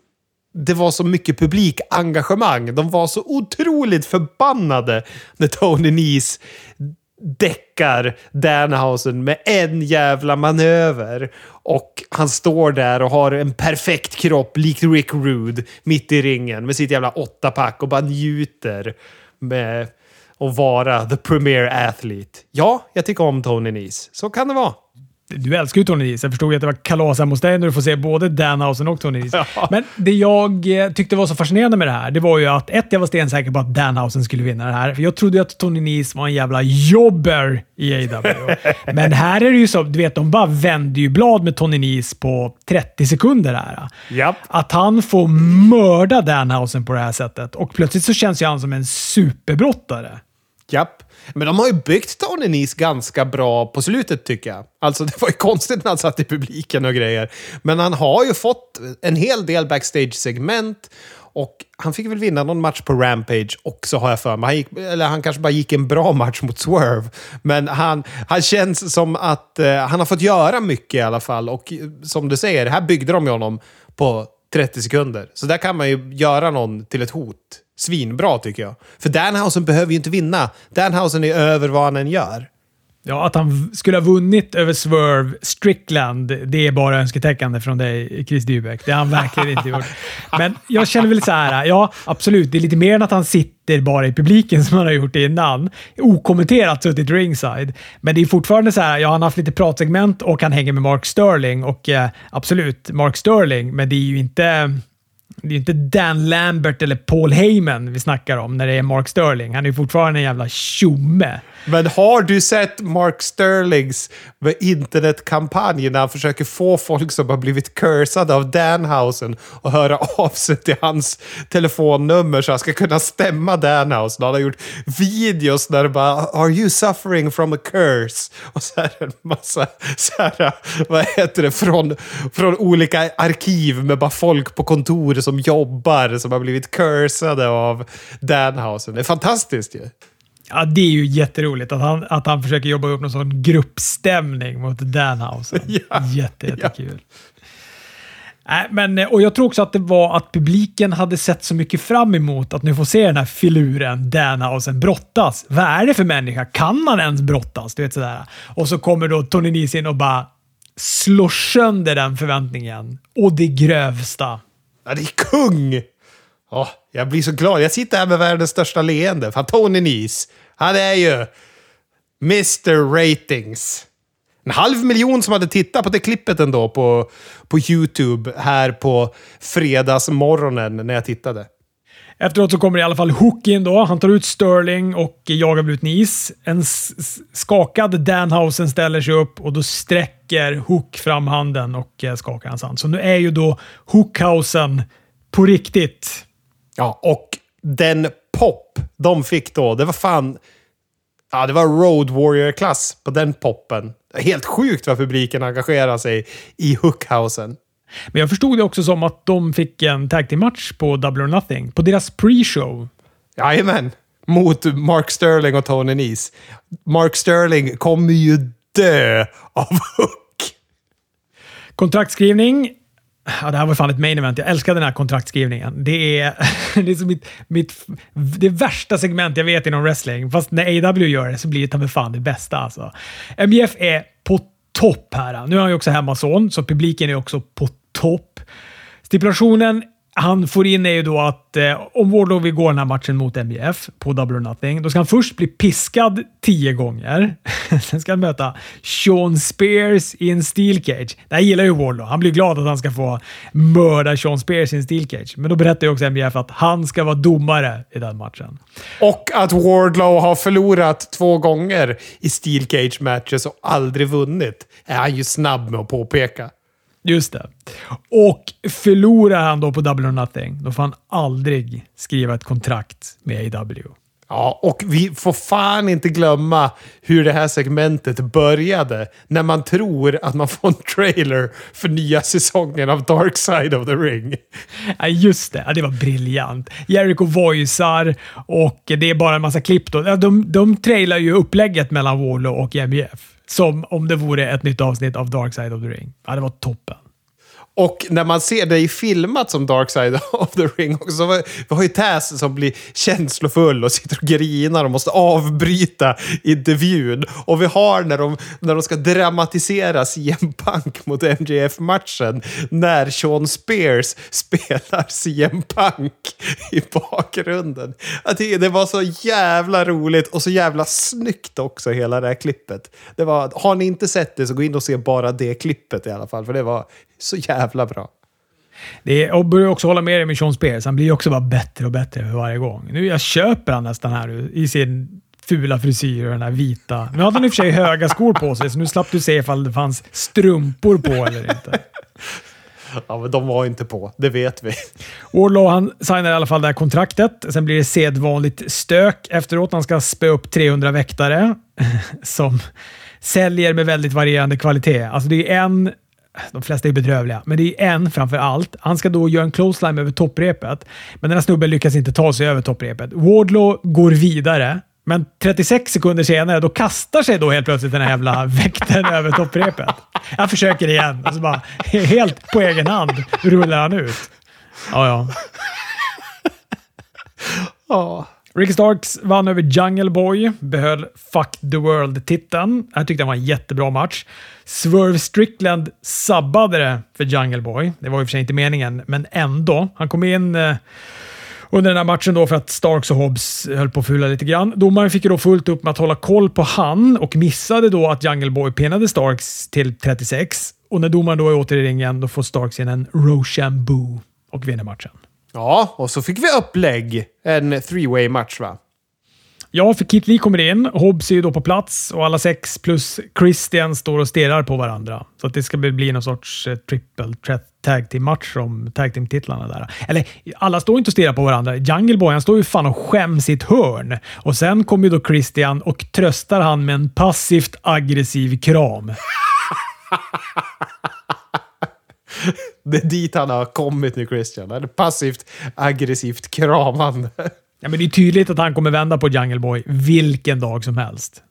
det var så mycket publikengagemang. De var så otroligt förbannade när Tony Nees däckar Danhausen med en jävla manöver. Och han står där och har en perfekt kropp, likt Rick Rude, mitt i ringen med sitt jävla åttapack och bara njuter med att vara the premier athlete. Ja, jag tycker om Tony Nees. Så kan det vara. Du älskar ju Tony Nese. Jag förstod ju att det var kalas hemma hos dig när du får se både Danhausen och Tony Nese. Ja. Men det jag eh, tyckte var så fascinerande med det här, det var ju att ett, jag var stensäker på att Danhausen skulle vinna det här. För jag trodde ju att Tony Nese var en jävla jobber i AW. [laughs] Men här är det ju så, du vet, de bara vänder ju blad med Tony Nese på 30 sekunder här. Japp. Att han får mörda Danhausen på det här sättet och plötsligt så känns ju han som en superbrottare. Japp. Men de har ju byggt Tony Nese ganska bra på slutet tycker jag. Alltså [laughs] det var ju konstigt när han satt i publiken och grejer. Men han har ju fått en hel del backstage-segment. Och han fick väl vinna någon match på Rampage också har jag för mig. Han, gick, eller han kanske bara gick en bra match mot Swerve. Men han, han känns som att eh, han har fått göra mycket i alla fall. Och eh, som du säger, här byggde de ju honom på 30 sekunder. Så där kan man ju göra någon till ett hot. Svinbra tycker jag. För Danhausen behöver ju inte vinna. Danhausen är över vad han än gör. Ja, att han skulle ha vunnit över Swerve Strickland, det är bara önsketäckande från dig, Chris Dybeck. Det har han verkligen inte gjort. Men jag känner väl så här, ja absolut, det är lite mer än att han sitter bara i publiken som han har gjort innan. Okommenterat suttit ringside. Men det är fortfarande så här, ja han har haft lite pratsegment och han hänger med Mark Sterling och eh, absolut, Mark Sterling, men det är ju inte det är ju inte Dan Lambert eller Paul Heyman vi snackar om när det är Mark Sterling. Han är ju fortfarande en jävla tjomme. Men har du sett Mark Sterlings internetkampanj när han försöker få folk som har blivit cursade av Danhausen att höra av sig till hans telefonnummer så han ska kunna stämma Danhausen? Han har gjort videos där det bara “Are you suffering from a curse?” och så är det en massa så här, vad heter det, från, från olika arkiv med bara folk på kontor som jobbar som har blivit cursade av Danhausen. Det är fantastiskt ju. Ja, det är ju jätteroligt att han, att han försöker jobba upp någon sån gruppstämning mot Danhausen. [laughs] Ja, Jätte, jättekul. Nej, men, och jag tror också att det var att publiken hade sett så mycket fram emot att nu få se den här filuren Danhausen brottas. Vad är det för människa? Kan man ens brottas? Du vet sådär. Och så kommer då Tony Nese in och bara slår sönder den förväntningen. Och det grövsta. Ja, det är kung! Oh, jag blir så glad. Jag sitter här med världens största leende. Fan, Tony Nis, Han är ju Mr Ratings. En halv miljon som hade tittat på det klippet ändå på, på YouTube här på fredagsmorgonen när jag tittade. Efteråt så kommer i alla fall Hook in då. Han tar ut Sterling och jagar ut is. En skakad Danhausen ställer sig upp och då sträcker Hook fram handen och eh, skakar hans hand. Så nu är ju då Hookhausen på riktigt. Ja, och den pop de fick då, det var fan... Ja, det var Road Warrior-klass på den poppen. Helt sjukt vad publiken engagerar sig i Hookhausen. Men jag förstod det också som att de fick en tag team match på Double or Nothing. På deras pre-show. Jajamän. Mot Mark Sterling och Tony Nese. Mark Sterling kommer ju dö av Hook. Kontraktskrivning. Ja, det här var fan ett main event. Jag älskar den här kontraktskrivningen. Det är, [laughs] det är som mitt, mitt, det värsta segment jag vet inom wrestling. Fast när AW gör det så blir det ta mig fan det bästa. Alltså. MJF är på topp här. Nu är han ju också hemmason, så publiken är också på topp. Stipulationen han får in är ju då att eh, om Wardlow vill gå den här matchen mot MJF på Double or Nothing, då ska han först bli piskad tio gånger. [laughs] Sen ska han möta Sean Spears i en steel cage. Det här gillar ju Wardlow. Han blir glad att han ska få mörda Sean Spears i en steel cage. Men då berättar ju också MJF att han ska vara domare i den matchen. Och att Wardlow har förlorat två gånger i Steel Cage matches och aldrig vunnit är han ju snabb med att påpeka. Just det. Och förlorar han då på Double or Nothing, då får han aldrig skriva ett kontrakt med AW. Ja, och vi får fan inte glömma hur det här segmentet började. När man tror att man får en trailer för nya säsongen av Dark Side of the Ring. Ja, just det. Ja, det var briljant. Jericho voicear och det är bara en massa klipp. Då. De, de trailar ju upplägget mellan Warlow och MJF. Som om det vore ett nytt avsnitt av Dark Side of the Ring. Ja, det var toppen. Och när man ser dig filmat som Dark Side [laughs] of the Ring också, så vi har ju Taz som blir känslofull och sitter och grinar och måste avbryta intervjun. Och vi har när de, när de ska dramatisera CM Punk mot MJF-matchen, när Sean Spears spelar CM Punk i bakgrunden. Det var så jävla roligt och så jävla snyggt också, hela det här klippet. Det var, har ni inte sett det så gå in och se bara det klippet i alla fall, för det var så jävla bra. Det är, och börjar också hålla med dig med Sean Spears. Han blir också bara bättre och bättre för varje gång. Nu, jag köper han nästan här nu i sin fula frisyr och den här vita. Nu hade han i och för sig höga skor på sig, så nu slapp du se ifall det fanns strumpor på eller inte. [laughs] Ja, men de var inte på. Det vet vi. Wardlow han signar i alla fall det här kontraktet. Sen blir det sedvanligt stök efteråt. Han ska spö upp 300 väktare [laughs] som säljer med väldigt varierande kvalitet. Alltså det är en de flesta är bedrövliga, men det är en framför allt. Han ska då göra en close line över topprepet, men den här snubben lyckas inte ta sig över topprepet. Wardlow går vidare, men 36 sekunder senare då kastar sig då helt plötsligt den här jävla [laughs] väkten över topprepet. Jag försöker igen, och så bara helt på egen hand rullar han ut. Ja, ja. Ja. Ricky Starks vann över Jungle Boy, behöll Fuck the World-titeln. Jag tyckte det var en jättebra match. Swerve Strickland sabbade det för Jungle Boy. Det var i och för sig inte meningen, men ändå. Han kom in eh, under den här matchen då för att Starks och Hobbs höll på att fula lite grann. Domaren fick ju då fullt upp med att hålla koll på han och missade då att Jungle Boy pinnade Starks till 36. Och när domaren då är åter i ringen, då får Starks in en Rochambeau och vinner matchen. Ja, och så fick vi upplägg. En three-way match va? Ja, för Kit Lee kommer in. Hobbs är ju då på plats och alla sex plus Christian står och stirrar på varandra. Så att det ska bli någon sorts eh, triple threat tag team match om tag team titlarna där. Eller alla står inte och stirrar på varandra. Jungle Boy han står ju fan och skäms i ett hörn. Och sen kommer ju då Christian och tröstar han med en passivt aggressiv kram. [laughs] [laughs] Det är dit han har kommit nu, Christian. Eller passivt aggressivt kramande. Ja, men det är tydligt att han kommer vända på Jungle Boy vilken dag som helst.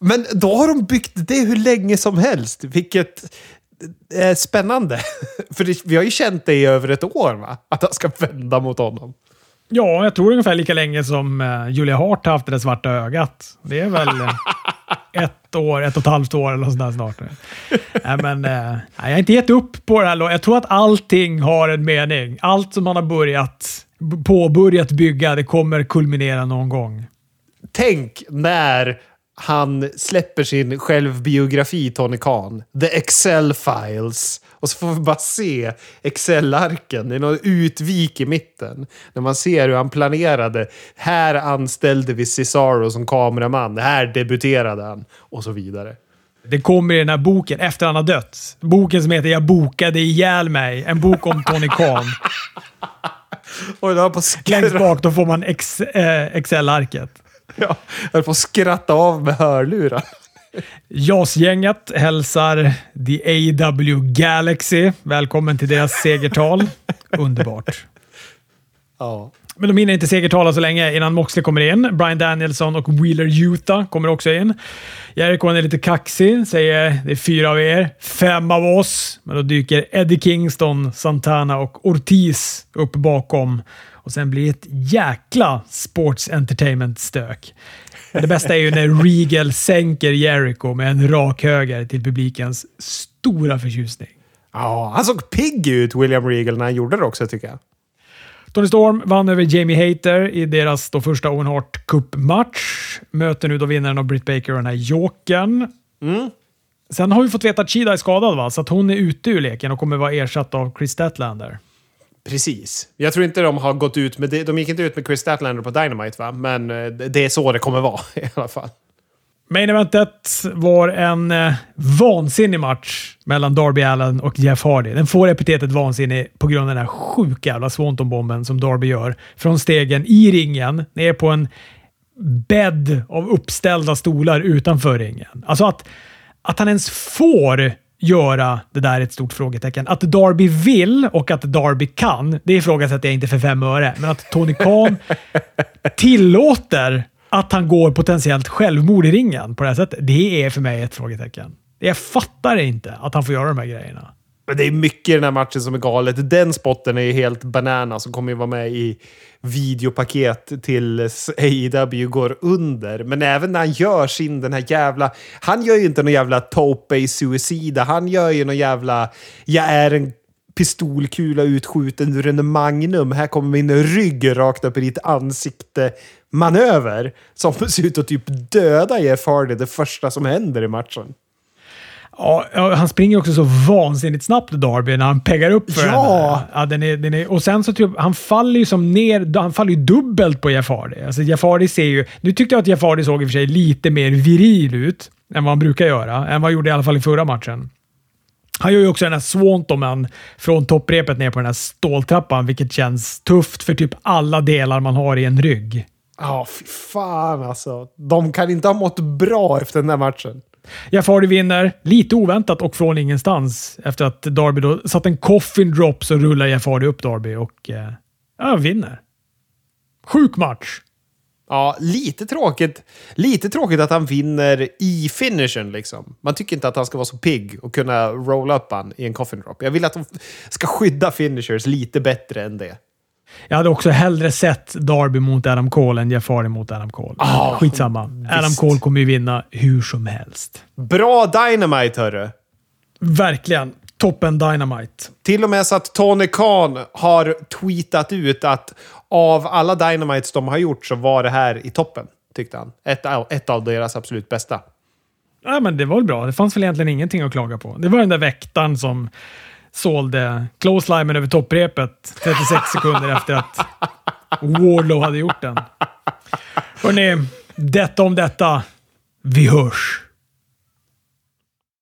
Men då har de byggt det hur länge som helst, vilket är spännande. [laughs] För det, vi har ju känt det i över ett år, va? Att han ska vända mot honom. Ja, jag tror ungefär lika länge som uh, Julia Hart har haft det där svarta ögat. Det är väl uh, [laughs] ett år, ett och ett halvt år eller sådär där snart. Nej, men, eh, jag har inte gett upp på det här. Jag tror att allting har en mening. Allt som man har börjat, påbörjat bygga, det kommer kulminera någon gång. Tänk när han släpper sin självbiografi, Tony Khan. The Excel Files. Och så får vi bara se Excel-arken. Det är något utvik i mitten. När man ser hur han planerade. Här anställde vi Cesaro som kameraman. Här debuterade han. Och så vidare. Det kommer i den här boken efter han har dött. Boken som heter “Jag bokade ihjäl mig”. En bok om Tony Khan. [laughs] Oj, på Längst bak då får man ex, eh, Excel-arket. Ja, jag höll på att skratta av med hörlurar. JAS-gänget hälsar The AW Galaxy välkommen till deras segertal. Underbart. Ja. Men de hinner inte segertala så länge innan Moxley kommer in. Brian Danielson och Wheeler Utah kommer också in. Jericho är lite kaxig, säger det är fyra av er, fem av oss. Men då dyker Eddie Kingston, Santana och Ortiz upp bakom. Och sen blir det ett jäkla sports entertainment-stök. Det bästa är ju när Regal sänker Jericho med en rak höger till publikens stora förtjusning. Ja, han såg pigg ut, William Regal, när han gjorde det också tycker jag. Tony Storm vann över Jamie Hater i deras då första Owen Hart Cup-match. Möter nu då vinnaren av Britt Baker och den här jokern. Mm. Sen har vi fått veta att Chida är skadad, va? så att hon är ute ur leken och kommer vara ersatt av Chris Statlander. Precis. Jag tror inte de har gått ut med det. De gick inte ut med Chris Statlander på Dynamite, va? Men eh, det är så det kommer vara [laughs] i alla fall. Main eventet var en eh, vansinnig match mellan Darby Allen och Jeff Hardy. Den får epitetet vansinnig på grund av den här sjuka jävla Swanton-bomben som Darby gör. Från stegen i ringen ner på en bädd av uppställda stolar utanför ringen. Alltså att, att han ens får göra det där är ett stort frågetecken. Att Darby vill och att Darby kan, det ifrågasätter jag inte för fem öre. Men att Tony Khan [laughs] tillåter att han går potentiellt självmord i ringen på det här sättet, det är för mig ett frågetecken. Jag fattar inte att han får göra de här grejerna. Men det är mycket i den här matchen som är galet. Den spotten är helt banana som kommer ju vara med i videopaket till AEW går under. Men även när han gör sin den här jävla... Han gör ju inte någon jävla tope suicida. Han gör ju någon jävla... Jag är en pistolkula utskjuten ur en Magnum. Här kommer min rygg rakt upp i ditt ansikte. Manöver som ser ut att typ döda Jeff Hardy det första som händer i matchen. Ja, han springer också så vansinnigt snabbt Darby när han peggar upp för ja. den. Ja, den är, den är, och sen så jag, han faller ju som ner, han faller ju dubbelt på Hardy. Alltså Hardy ser ju, nu tyckte jag att Hardy såg i och för sig lite mer viril ut än vad han brukar göra. Än vad han gjorde i alla fall i förra matchen. Han gör ju också den här Swantoman från topprepet ner på den här ståltrappan, vilket känns tufft för typ alla delar man har i en rygg. Ja, oh, fy fan alltså. De kan inte ha mått bra efter den här matchen. Jeff Hardy vinner, lite oväntat och från ingenstans. Efter att Darby då satt en coffin drop så rullar Jeff Hardy upp Darby och eh, ja, vinner. Sjuk match. Ja, lite tråkigt. Lite tråkigt att han vinner i finishen liksom. Man tycker inte att han ska vara så pigg och kunna rolla upp han i en coffin drop. Jag vill att de ska skydda finishers lite bättre än det. Jag hade också hellre sett Darby mot Adam Cole än Hardy mot Adam Cole. Oh, Skitsamma. Visst. Adam Cole kommer ju vinna hur som helst. Bra Dynamite, hörru! Verkligen. Toppen Dynamite. Till och med så att Tony Khan har tweetat ut att av alla Dynamites de har gjort så var det här i toppen, tyckte han. Ett, ett av deras absolut bästa. Ja, men det var väl bra. Det fanns väl egentligen ingenting att klaga på. Det var den där väktaren som sålde close-limen över topprepet 36 sekunder efter att Warlow hade gjort den. Hörrni, detta om detta. Vi hörs!